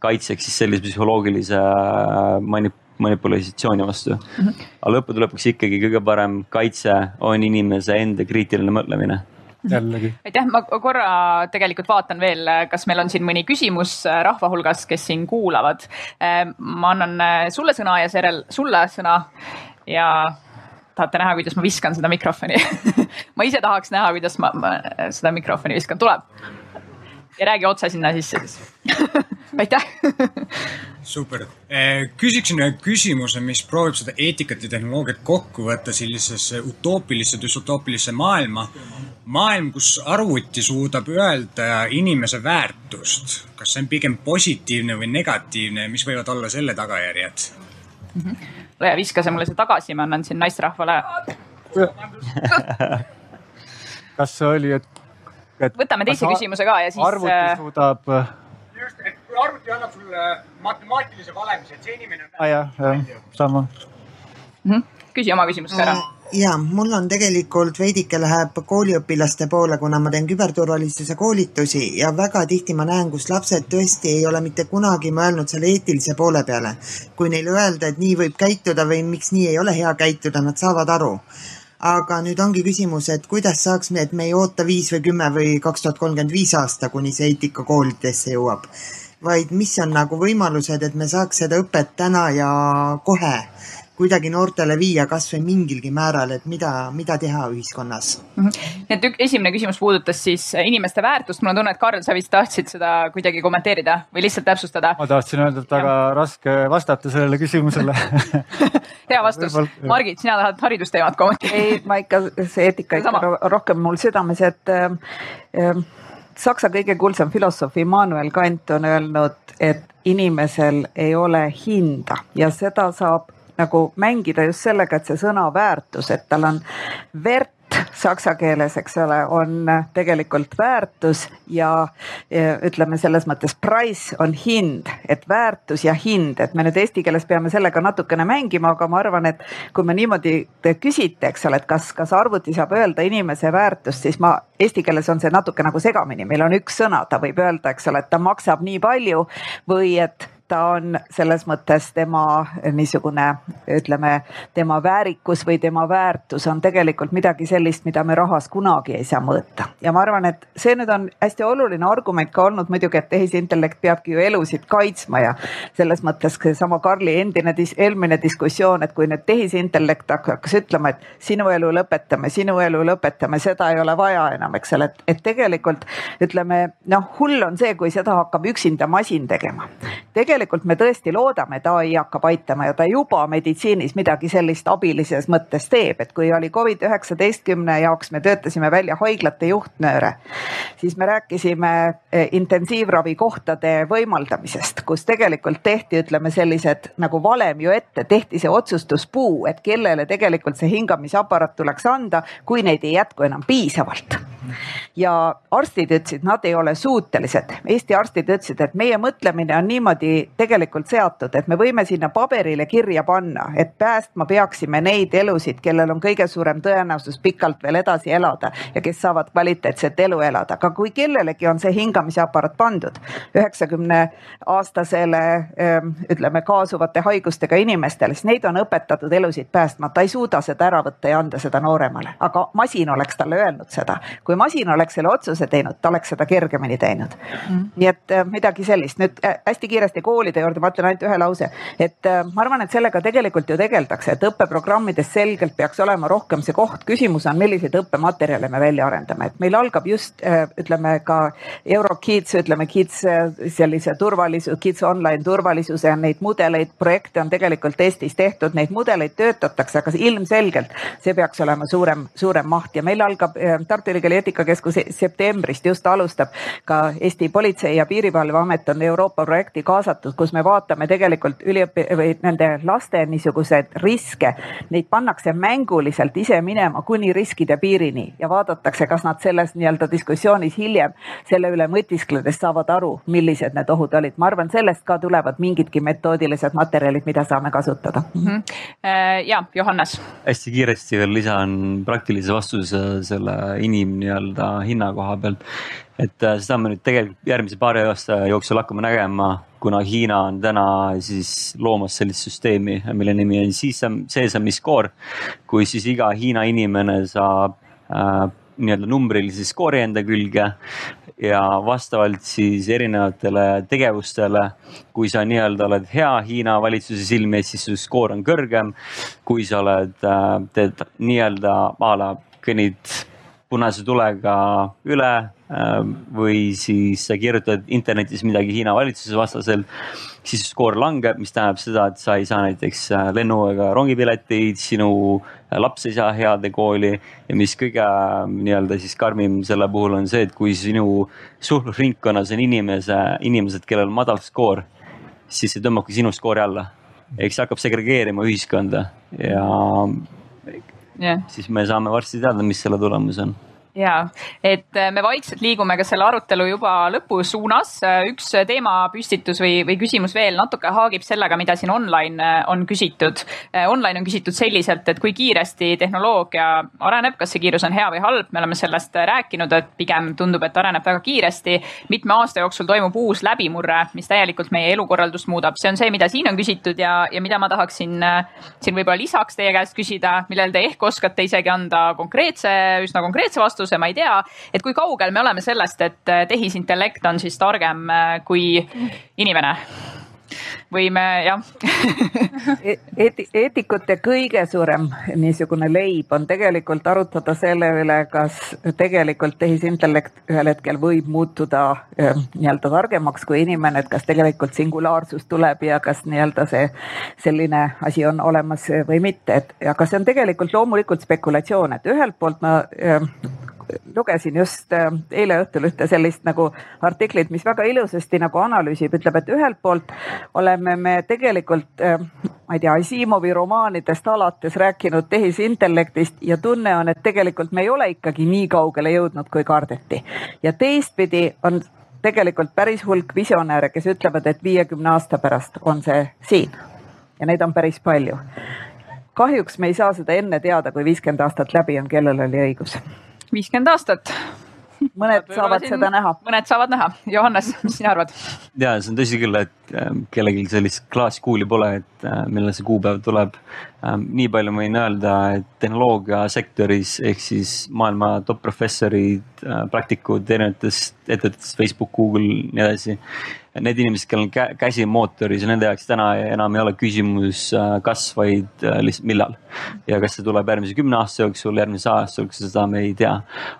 kaitseks siis sellise psühholoogilise äh, manip-, manipulatsiooni vastu mm. -hmm. aga lõppude lõpuks ikkagi kõige parem kaitse on inimese enda kriitiline mõtlemine jällegi. aitäh, ma korra tegelikult vaatan veel, kas meil on siin mõni küsimus äh, rahva hulgas, kes siin kuulavad. ma annan sulle sõna ja seejärel sulle sõna ja tahate näha, kuidas ma viskan seda mikrofoni (laughs) ma ise tahaks näha, kuidas ma, ma seda mikrofoni viskan, tuleb. Ja räägi otse sinna sisse siis (laughs) aitäh super, eh, küsiksin ühe küsimuse, mis proovib seda eetikat ja tehnoloogiat kokku võtta sellisesse utoopilisse, düstoopilisse maailma. maailm, kus arvuti suudab öelda inimese väärtust, kas see on pigem positiivne või negatiivne ja mis võivad olla selle tagajärjed mm? -hmm Lea, viska see mulle see tagasi, ma annan siin naisterahvale. (laughs) kas see oli, et, et? Võtame teise küsimuse ka ja siis. arvuti äh, suudab. just, et kui arvuti annab sulle matemaatilise valemi, et see inimene. aa ah, jah, jah, sama mm. -hmm. küsi oma küsimust ära mm ja mul on tegelikult veidike läheb kooliõpilaste poole, kuna ma teen küberturvalisuse koolitusi ja väga tihti ma näen, kus lapsed tõesti ei ole mitte kunagi mõelnud selle eetilise poole peale. kui neile öelda, et nii võib käituda või miks nii ei ole hea käituda, nad saavad aru. Aga nüüd ongi küsimus, et kuidas saaks, et me ei oota viis või kümme või kaks tuhat kolmkümmend viis aasta, kuni see eetika koolidesse jõuab, vaid mis on nagu võimalused, et me saaks seda õpet täna ja kohe kuidagi noortele viia kasvõi mingilgi määral, et mida, mida teha ühiskonnas mm. -hmm. et ük, esimene küsimus puudutas siis inimeste väärtust, mul on tunne, et Karl, sa vist tahtsid seda kuidagi kommenteerida või lihtsalt täpsustada? ma tahtsin öelda, et väga ja. raske vastata sellele küsimusele (laughs) hea vastus. Margit, sina tahad haridusteemat kommenteerida? ei, ma ikka, see eetika ikka rohkem mul südames, et äh, äh, Saksa kõige kuulsam filosoof Immanuel Kant on öelnud, et inimesel ei ole hinda ja seda saab nagu mängida just sellega, et see sõna väärtus, et tal on vert saksa keeles, eks ole, on tegelikult väärtus ja ütleme selles mõttes price on hind, et väärtus ja hind, et me nüüd eesti keeles peame sellega natukene mängima, aga ma arvan, et kui me niimoodi te küsite, eks ole, et kas, kas arvuti saab öelda inimese väärtust, siis ma eesti keeles on see natuke nagu segamini, meil on üks sõna, ta võib öelda, eks ole, et ta maksab nii palju või et ta on selles mõttes tema niisugune, ütleme, tema väärikus või tema väärtus on tegelikult midagi sellist, mida me rahas kunagi ei saa mõõta. ja ma arvan, et see nüüd on hästi oluline argument ka olnud muidugi, et tehisintellekt peabki ju elusid kaitsma ja selles mõttes seesama Karli endine, eelmine diskussioon, et kui nüüd tehisintellekt hakkas ütlema, et sinu elu lõpetame, sinu elu lõpetame, seda ei ole vaja enam, eks ole, et, et tegelikult ütleme noh, hull on see, kui seda hakkab üksinda masin tegema. tegelikult tegelikult me tõesti loodame, et ai hakkab aitama ja ta juba meditsiinis midagi sellist abilises mõttes teeb, et kui oli Covid üheksateistkümne jaoks, me töötasime välja haiglate juhtnööre, siis me rääkisime eh, intensiivravikohtade võimaldamisest, kus tegelikult tehti, ütleme sellised nagu valem ju ette, tehti see otsustuspuu, et kellele tegelikult see hingamisaparaat tuleks anda, kui neid ei jätku enam piisavalt ja arstid ütlesid, nad ei ole suutelised, Eesti arstid ütlesid, et meie mõtlemine on niimoodi tegelikult seatud, et me võime sinna paberile kirja panna, et päästma peaksime neid elusid, kellel on kõige suurem tõenäosus pikalt veel edasi elada ja kes saavad kvaliteetset elu elada, aga kui kellelegi on see hingamisaparaat pandud üheksakümne aastasele ehm, ütleme kaasuvate haigustega inimestele, siis neid on õpetatud elusid päästma, ta ei suuda seda ära võtta ja anda seda nooremale, aga masin oleks talle öelnud seda. kui masin oleks selle otsuse teinud, ta oleks seda kergemini teinud. Mm.. nii et äh, midagi sellist, nüüd äh, hästi kiiresti koolide juurde ma ütlen ainult ühe lause, et äh, ma arvan, et sellega tegelikult ju tegeldakse, et õppeprogrammides selgelt peaks olema rohkem see koht, küsimus on, milliseid õppematerjale me välja arendame, et meil algab just ütleme ka Eurokids, ütleme Kids sellise turvalisus, Kids online turvalisuse neid mudeleid, projekte on tegelikult Eestis tehtud, neid mudeleid töötatakse, aga ilmselgelt see peaks olema suurem, suurem maht. Ja meil algab Tartu Ülikooli eetikakeskus septembrist just alustab. ka Eesti Politsei- ja Piirivalveamet on Euroopa projekti kaasatud, kus me vaatame tegelikult üliõpi- või nende laste niisuguseid riske. Neid pannakse mänguliselt ise minema kuni riskide piirini ja vaadatakse, kas nad selles nii-öelda diskussioonis hiljem selle üle mõtiskledes saavad aru, millised need ohud olid. ma arvan, sellest ka tulevad mingidki metoodilised materjalid, mida saame kasutada mm. -hmm. ja Johannes. hästi kiiresti veel lisan praktilise vastuse selle inim nii-öelda hinna koha pealt. et äh, seda me nüüd tegelikult järgmise paari aasta jooksul hakkame nägema, kuna Hiina on täna siis loomas sellist süsteemi, mille nimi on Sesame Score, kui siis iga Hiina inimene saab äh, nii-öelda numbrilise skoori enda külge ja vastavalt siis erinevatele tegevustele, kui sa nii-öelda oled hea Hiina valitsuse silmi ees, siis su skoor on kõrgem. kui sa oled, äh, teed nii-öelda a la kõnnid punase tulega üle äh, või siis sa kirjutad internetis midagi Hiina valitsuse vastaselt siis skoor langeb, mis tähendab seda, et sa ei saa näiteks äh, lennu ega rongipileteid, sinu äh, laps ei saa heade kooli ja mis kõige äh, nii-öelda siis karmim selle puhul on see, et kui sinu suhtlusringkonnas on inimese, inimesed, kellel on madal skoor, siis see tõmbabki sinu skoori alla. ehk see hakkab segregeerima ühiskonda ja yeah. siis me saame varsti teada, mis selle tulemus on ja, et äh, me vaikselt liigume ka selle arutelu juba lõpu suunas. Äh, üks teemapüstitus või, või küsimus veel natuke haagib sellega, mida siin online äh, on küsitud. Online on küsitud selliselt, et kui kiiresti tehnoloogia areneb, kas see kiirus on hea või halb, me oleme sellest rääkinud, et pigem tundub, et areneb väga kiiresti. mitme aasta jooksul toimub uus läbimurre, mis täielikult meie elukorraldust muudab, see on see, mida siin on küsitud ja, ja mida ma tahaksin siin võib-olla lisaks teie käest küsida, millele te ehk oskate isegi anda konkreetse, üsna konkreetse vastuse vastuse, ma ei tea, et kui kaugel me oleme sellest, et äh, tehisintellekt on siis targem äh, kui inimene? Või me jah. Eeti, eetikute kõige suurem niisugune leib on tegelikult arutada selle üle, kas tegelikult tehisintellekt ühel hetkel võib muutuda äh, nii-öelda targemaks kui inimene, et kas tegelikult singulaarsus tuleb ja kas nii-öelda see selline asi on olemas või mitte, et aga see on tegelikult loomulikult spekulatsioon, et ühelt poolt ma lugesin just äh, eile õhtul ühte sellist nagu artiklit, mis väga ilusasti nagu analüüsib, ütleb, et ühelt poolt oleme me tegelikult, äh, ma ei tea, Asimovi romaanidest alates rääkinud tehisintellektist ja tunne on, et tegelikult me ei ole ikkagi nii kaugele jõudnud, kui kardeti. ja teistpidi on tegelikult päris hulk visionääre, kes ütlevad, et viiekümne aasta pärast on see siin. Ja neid on päris palju. Kahjuks me ei saa seda enne teada, kui viiskümmend aastat läbi on, kellel oli õigus viiskümmend aastat. mõned saavad siin, seda näha. mõned saavad näha. Johannes, mis sina arvad? ja see on tõsi küll, et äh, kellelgi sellist klaaskuuli pole, et äh, millal see kuupäev tuleb. Ähm, nii palju ma võin öelda, et tehnoloogiasektoris ehk siis maailma top professorid, äh, praktikud erinevatest ettevõtetest, Facebook, Google, nii edasi need inimesed, kellel on käsi mootoris, nende jaoks täna enam ei ole küsimus äh, kas, vaid lihtsalt millal. ja kas see tuleb järgmise kümne aasta jooksul, järgmise aasta jooksul, seda me ei tea.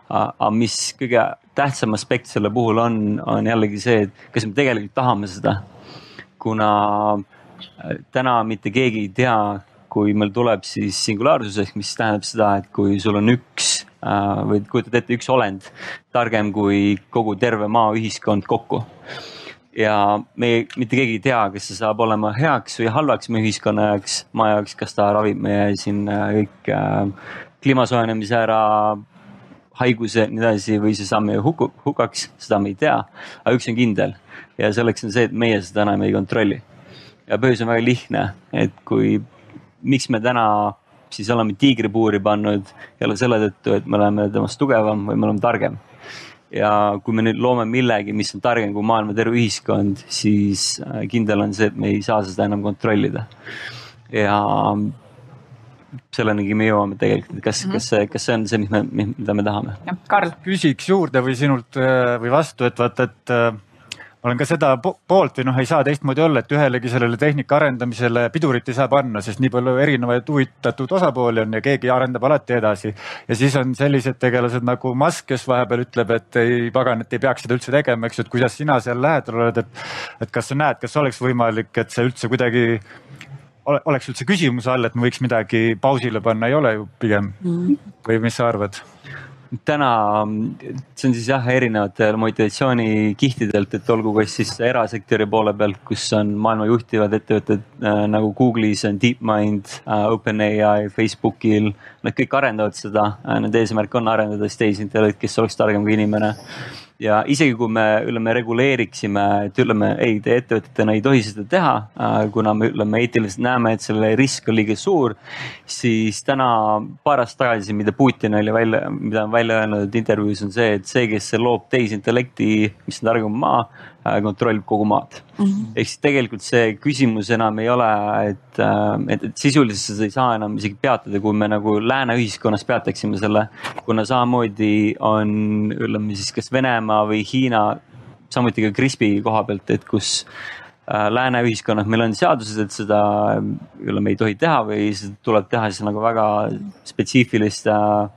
aga mis kõige tähtsam aspekt selle puhul on, on jällegi see, et kas me tegelikult tahame seda. kuna täna mitte keegi ei tea, kui meil tuleb siis singulaarsus ehk mis tähendab seda, et kui sul on üks või kujutad ette üks olend targem kui kogu terve maaühiskond kokku ja me mitte keegi ei tea, kas see saab olema heaks või halvaks meie ühiskonna jaoks, maa jaoks, kas ta ravib meie siin äh, kõik äh, kliima soojenemise ära, haigused, nii edasi või see saab meie huku, hukaks, seda me ei tea. aga üks on kindel ja selleks on see, et meie seda enam ei kontrolli. Ja põhjus on väga lihtne, et kui, miks me täna siis oleme tiigripuuri pannud jälle selle tõttu, et me oleme temast tugevam või me oleme targem ja kui me nüüd loome millegi, mis on targem kui maailma terve ühiskond, siis äh, kindel on see, et me ei saa seda enam kontrollida. ja sellenigi me jõuame tegelikult, et kas mm, -hmm. kas see, kas see on see, mis me, mida me tahame? Karl. küsiks juurde või sinult äh, või vastu, et vaata, et äh, ma olen ka seda poolt või noh, ei saa teistmoodi olla, et ühelegi sellele tehnika arendamisele pidurit ei saa panna, sest nii palju erinevaid huvitatud osapooli on ja keegi arendab alati edasi. ja siis on sellised tegelased nagu Musk, kes vahepeal ütleb, et ei pagan, et ei peaks seda üldse tegema, eks ju, et kuidas sina seal lähedal oled, et. et kas sa näed, kas oleks võimalik, et see üldse kuidagi oleks üldse küsimuse all, et me võiks midagi pausile panna, ei ole ju pigem mm. või mis sa arvad? Täna, see on siis jah, erinevatel motivatsioonikihtidelt, et olgu kas siis erasektori poole pealt, kus on maailma juhtivad ettevõtted äh, nagu Google'is on DeepMind äh,, OpenAI, Facebookil. Nad kõik arendavad seda äh,, nende eesmärk on arendada siis tehisintellekt, kes oleks targem kui inimene ja isegi kui me ütleme, reguleeriksime, et ütleme, ei, te ettevõtetena ei tohi seda teha, äh, kuna me ütleme eetiliselt näeme, et selle risk on liiga suur. siis täna paar aastat tagasi, mida Putin oli välja, mida on välja öelnud intervjuus on see, et see, kes loob tehisintellekti, mis on targem maa kontrollib kogu maad mm -hmm.. ehk siis tegelikult see küsimus enam ei ole, et, äh, et, et sisuliselt seda ei saa enam isegi peatada, kui me nagu lääne ühiskonnas peataksime selle. kuna samamoodi on, ütleme siis kas Venemaa või Hiina, samuti ka CRISPi koha pealt, et kus äh, lääne ühiskonnas meil on seadused, et seda ütleme ei tohi teha või seda tuleb teha siis nagu väga spetsiifiliste äh,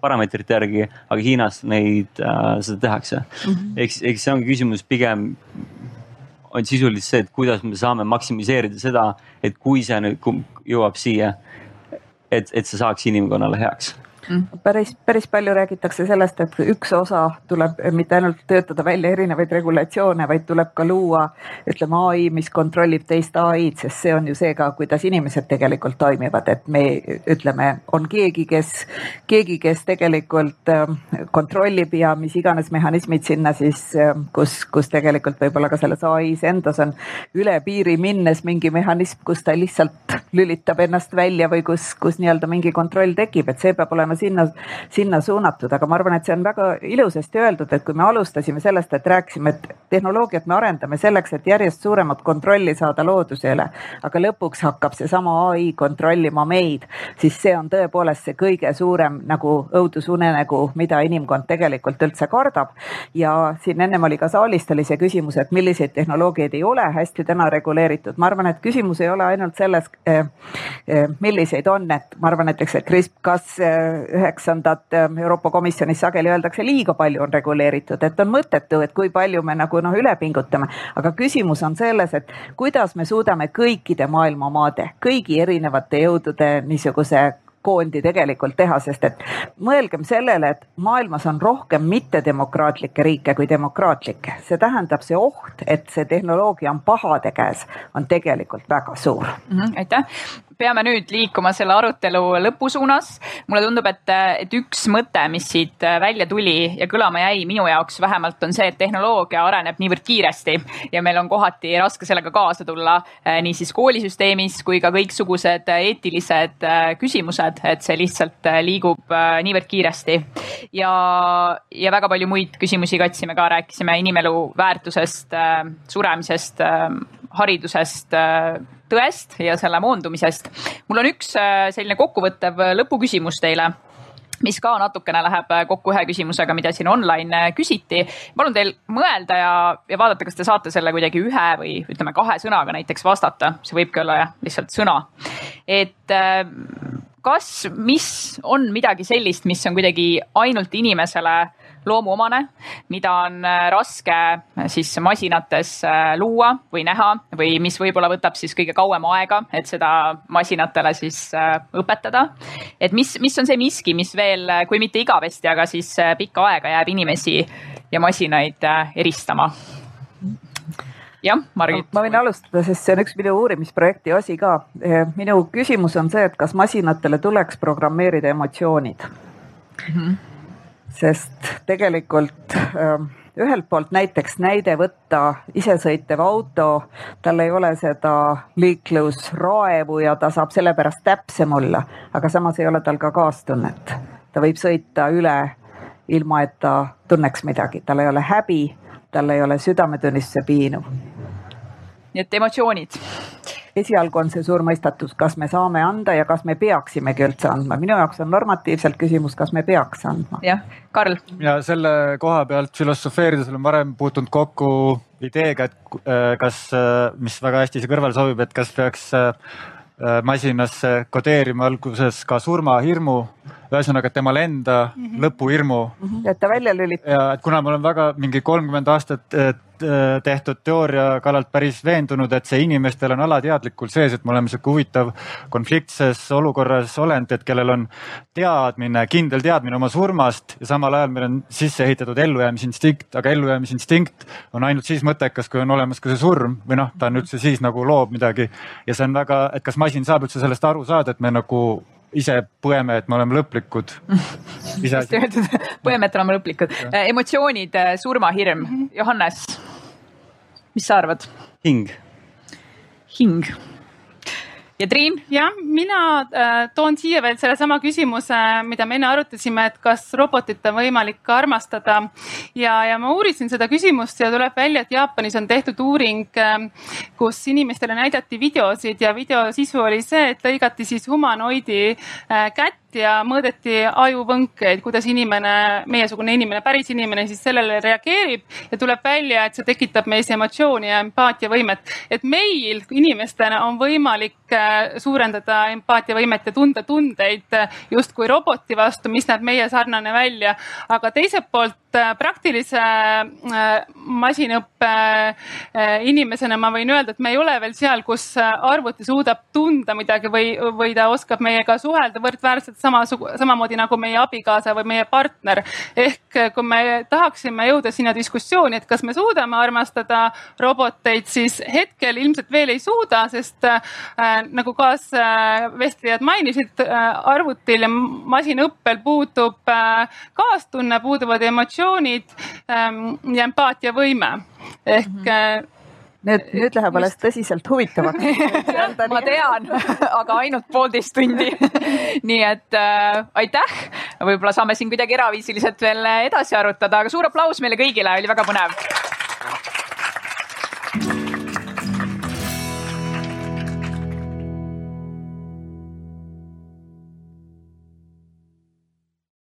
parameetrite järgi, aga Hiinas neid äh,, seda tehakse mm -hmm.. eks, eks see ongi küsimus pigem on sisuliselt see, et kuidas me saame maksimiseerida seda, et kui see nüüd jõuab siia, et, et see saaks inimkonnale heaks. Päris, päris palju räägitakse sellest, et üks osa tuleb mitte ainult töötada välja erinevaid regulatsioone, vaid tuleb ka luua, ütleme ai, mis kontrollib teist ai-d, sest see on ju see ka, kuidas inimesed tegelikult toimivad, et me ütleme, on keegi, kes, keegi, kes tegelikult ähm, kontrollib ja mis iganes mehhanismid sinna siis, ähm, kus, kus tegelikult võib-olla ka selles ai-s endas on üle piiri minnes mingi mehhanism, kus ta lihtsalt lülitab ennast välja või kus, kus nii-öelda mingi kontroll tekib, et see peab olema sinna, sinna suunatud, aga ma arvan, et see on väga ilusasti öeldud, et kui me alustasime sellest, et rääkisime, et tehnoloogiat me arendame selleks, et järjest suuremat kontrolli saada looduse üle, aga lõpuks hakkab seesama ai kontrollima meid, siis see on tõepoolest see kõige suurem nagu õudusunenägu, mida inimkond tegelikult üldse kardab. ja siin ennem oli ka saalist oli see küsimus, et milliseid tehnoloogiaid ei ole hästi täna reguleeritud. ma arvan, et küsimus ei ole ainult selles, eh, eh, milliseid on, et ma arvan näiteks, et CRISP, kas eh, üheksandat ähm, Euroopa Komisjonis sageli öeldakse, liiga palju on reguleeritud, et on mõttetu, et kui palju me nagu noh, üle pingutame. aga küsimus on selles, et kuidas me suudame kõikide maailma maade, kõigi erinevate jõudude niisuguse koondi tegelikult teha, sest et mõelgem sellele, et maailmas on rohkem mittedemokraatlikke riike kui demokraatlikke. see tähendab, see oht, et see tehnoloogia on pahade käes, on tegelikult väga suur mm. -hmm, aitäh peame nüüd liikuma selle arutelu lõpu suunas. mulle tundub, et, et üks mõte, mis siit välja tuli ja kõlama jäi minu jaoks vähemalt, on see, et tehnoloogia areneb niivõrd kiiresti ja meil on kohati raske sellega kaasa tulla eh, nii siis koolisüsteemis kui ka kõiksugused eetilised eh, küsimused, et see lihtsalt liigub niivõrd kiiresti. ja, ja väga palju muid küsimusi katsime ka, rääkisime inimelu väärtusest, suremisest, haridusest tõest ja selle moondumisest. mul on üks äh, selline kokkuvõttev lõpuküsimus teile mis ka natukene läheb äh, kokku ühe küsimusega, mida siin online äh, küsiti. palun teil mõelda ja, ja vaadata, kas te saate selle kuidagi ühe või ütleme kahe sõnaga näiteks vastata, see võibki olla jah, lihtsalt sõna. et kas, mis on midagi sellist, mis on kuidagi ainult inimesele loomuomane, mida on äh, raske äh, siis masinates äh, luua või näha või mis võib-olla võtab siis kõige kauem aega, et seda masinatele siis õpetada. et mis, mis on see miski, mis veel, kui mitte igavesti, aga siis pikka aega jääb inimesi ja masinaid eristama jah, Margit. ma võin alustada, sest see on üks minu uurimisprojekti osi ka. minu küsimus on see, et kas masinatele tuleks programmeerida emotsioonid mm. -hmm sest tegelikult ähm, ühelt poolt näiteks näide võtta isesõitev auto, tal ei ole seda liiklusraevu ja ta saab sellepärast täpsem olla, aga samas ei ole tal ka kaastunnet. ta võib sõita üle ilma, et ta tunneks midagi, tal ei ole häbi, tal ei ole südametunnistuse piinu. nii et emotsioonid esialgu on see suur mõistatus, kas me saame anda ja kas me peaksimegi üldse andma. minu jaoks on normatiivselt küsimus, kas me peaks andma. jah, Karl. ja selle koha pealt filosofeerides olen varem puutunud kokku ideega, et äh, kas, äh, mis väga hästi siia kõrvale sobib, et kas peaks äh, masinasse kodeerima alguses ka surmahirmu ühesõnaga temal enda mm -hmm. lõpuhirmu mm. -hmm. et ta välja lülitab. ja et kuna ma olen väga mingi kolmkümmend aastat tehtud teooria kallalt päris veendunud, et see inimestel on alateadlikult sees, et me oleme sihuke huvitav konfliktses olukorras olend, et kellel on teadmine, kindel teadmine oma surmast ja samal ajal meil on sisse ehitatud ellujäämisinstinkt, aga ellujäämisinstinkt on ainult siis mõttekas, kui on olemas ka see surm või noh, ta on üldse siis nagu loob midagi. Ja see on väga, et kas masin saab üldse sellest aru saada, et me nagu ise põeme, et me oleme lõplikud. (laughs) hästi öeldud, põeme, et oleme lõplikud. emotsioonid, surmahirm, Johannes, mis sa arvad? hing. hing ja Triin? jah, mina äh, toon siia veel sellesama küsimuse, mida me enne arutasime, et kas robotit on võimalik armastada. ja, ja ma uurisin seda küsimust ja tuleb välja, et Jaapanis on tehtud uuring äh,, kus inimestele näidati videosid ja video sisu oli see, et lõigati siis humanoidi äh, kätt ja mõõdeti ajuvõnkeid, kuidas inimene, meiesugune inimene, päris inimene siis sellele reageerib ja tuleb välja, et see tekitab meis emotsiooni ja empaatiavõimet. et meil inimestena on võimalik äh, suurendada empaatiavõimet ja tunda tundeid äh, justkui roboti vastu, mis näeb meie sarnane välja, aga teiselt poolt praktilise masinõppe inimesena ma võin öelda, et me ei ole veel seal, kus arvuti suudab tunda midagi või, või ta oskab meiega suhelda võrdväärselt samasugune, samamoodi nagu meie abikaasa või meie partner. ehk kui me tahaksime jõuda sinna diskussiooni, et kas me suudame armastada roboteid, siis hetkel ilmselt veel ei suuda, sest äh, nagu kaasvestlejad mainisid äh,, arvutil ja masinõppel puudub äh, kaastunne, puuduvad emotsioonid ähm, ja empaatiavõime. Ehk mm -hmm nüüd, nüüd läheb alles tõsiselt huvitavaks. (laughs) Ma tean, aga ainult poolteist tundi. (laughs) Nii et äh, aitäh, võib-olla saame siin kuidagi eraviisiliselt veel edasi arutada, aga suur aplaus meile kõigile, oli väga põnev.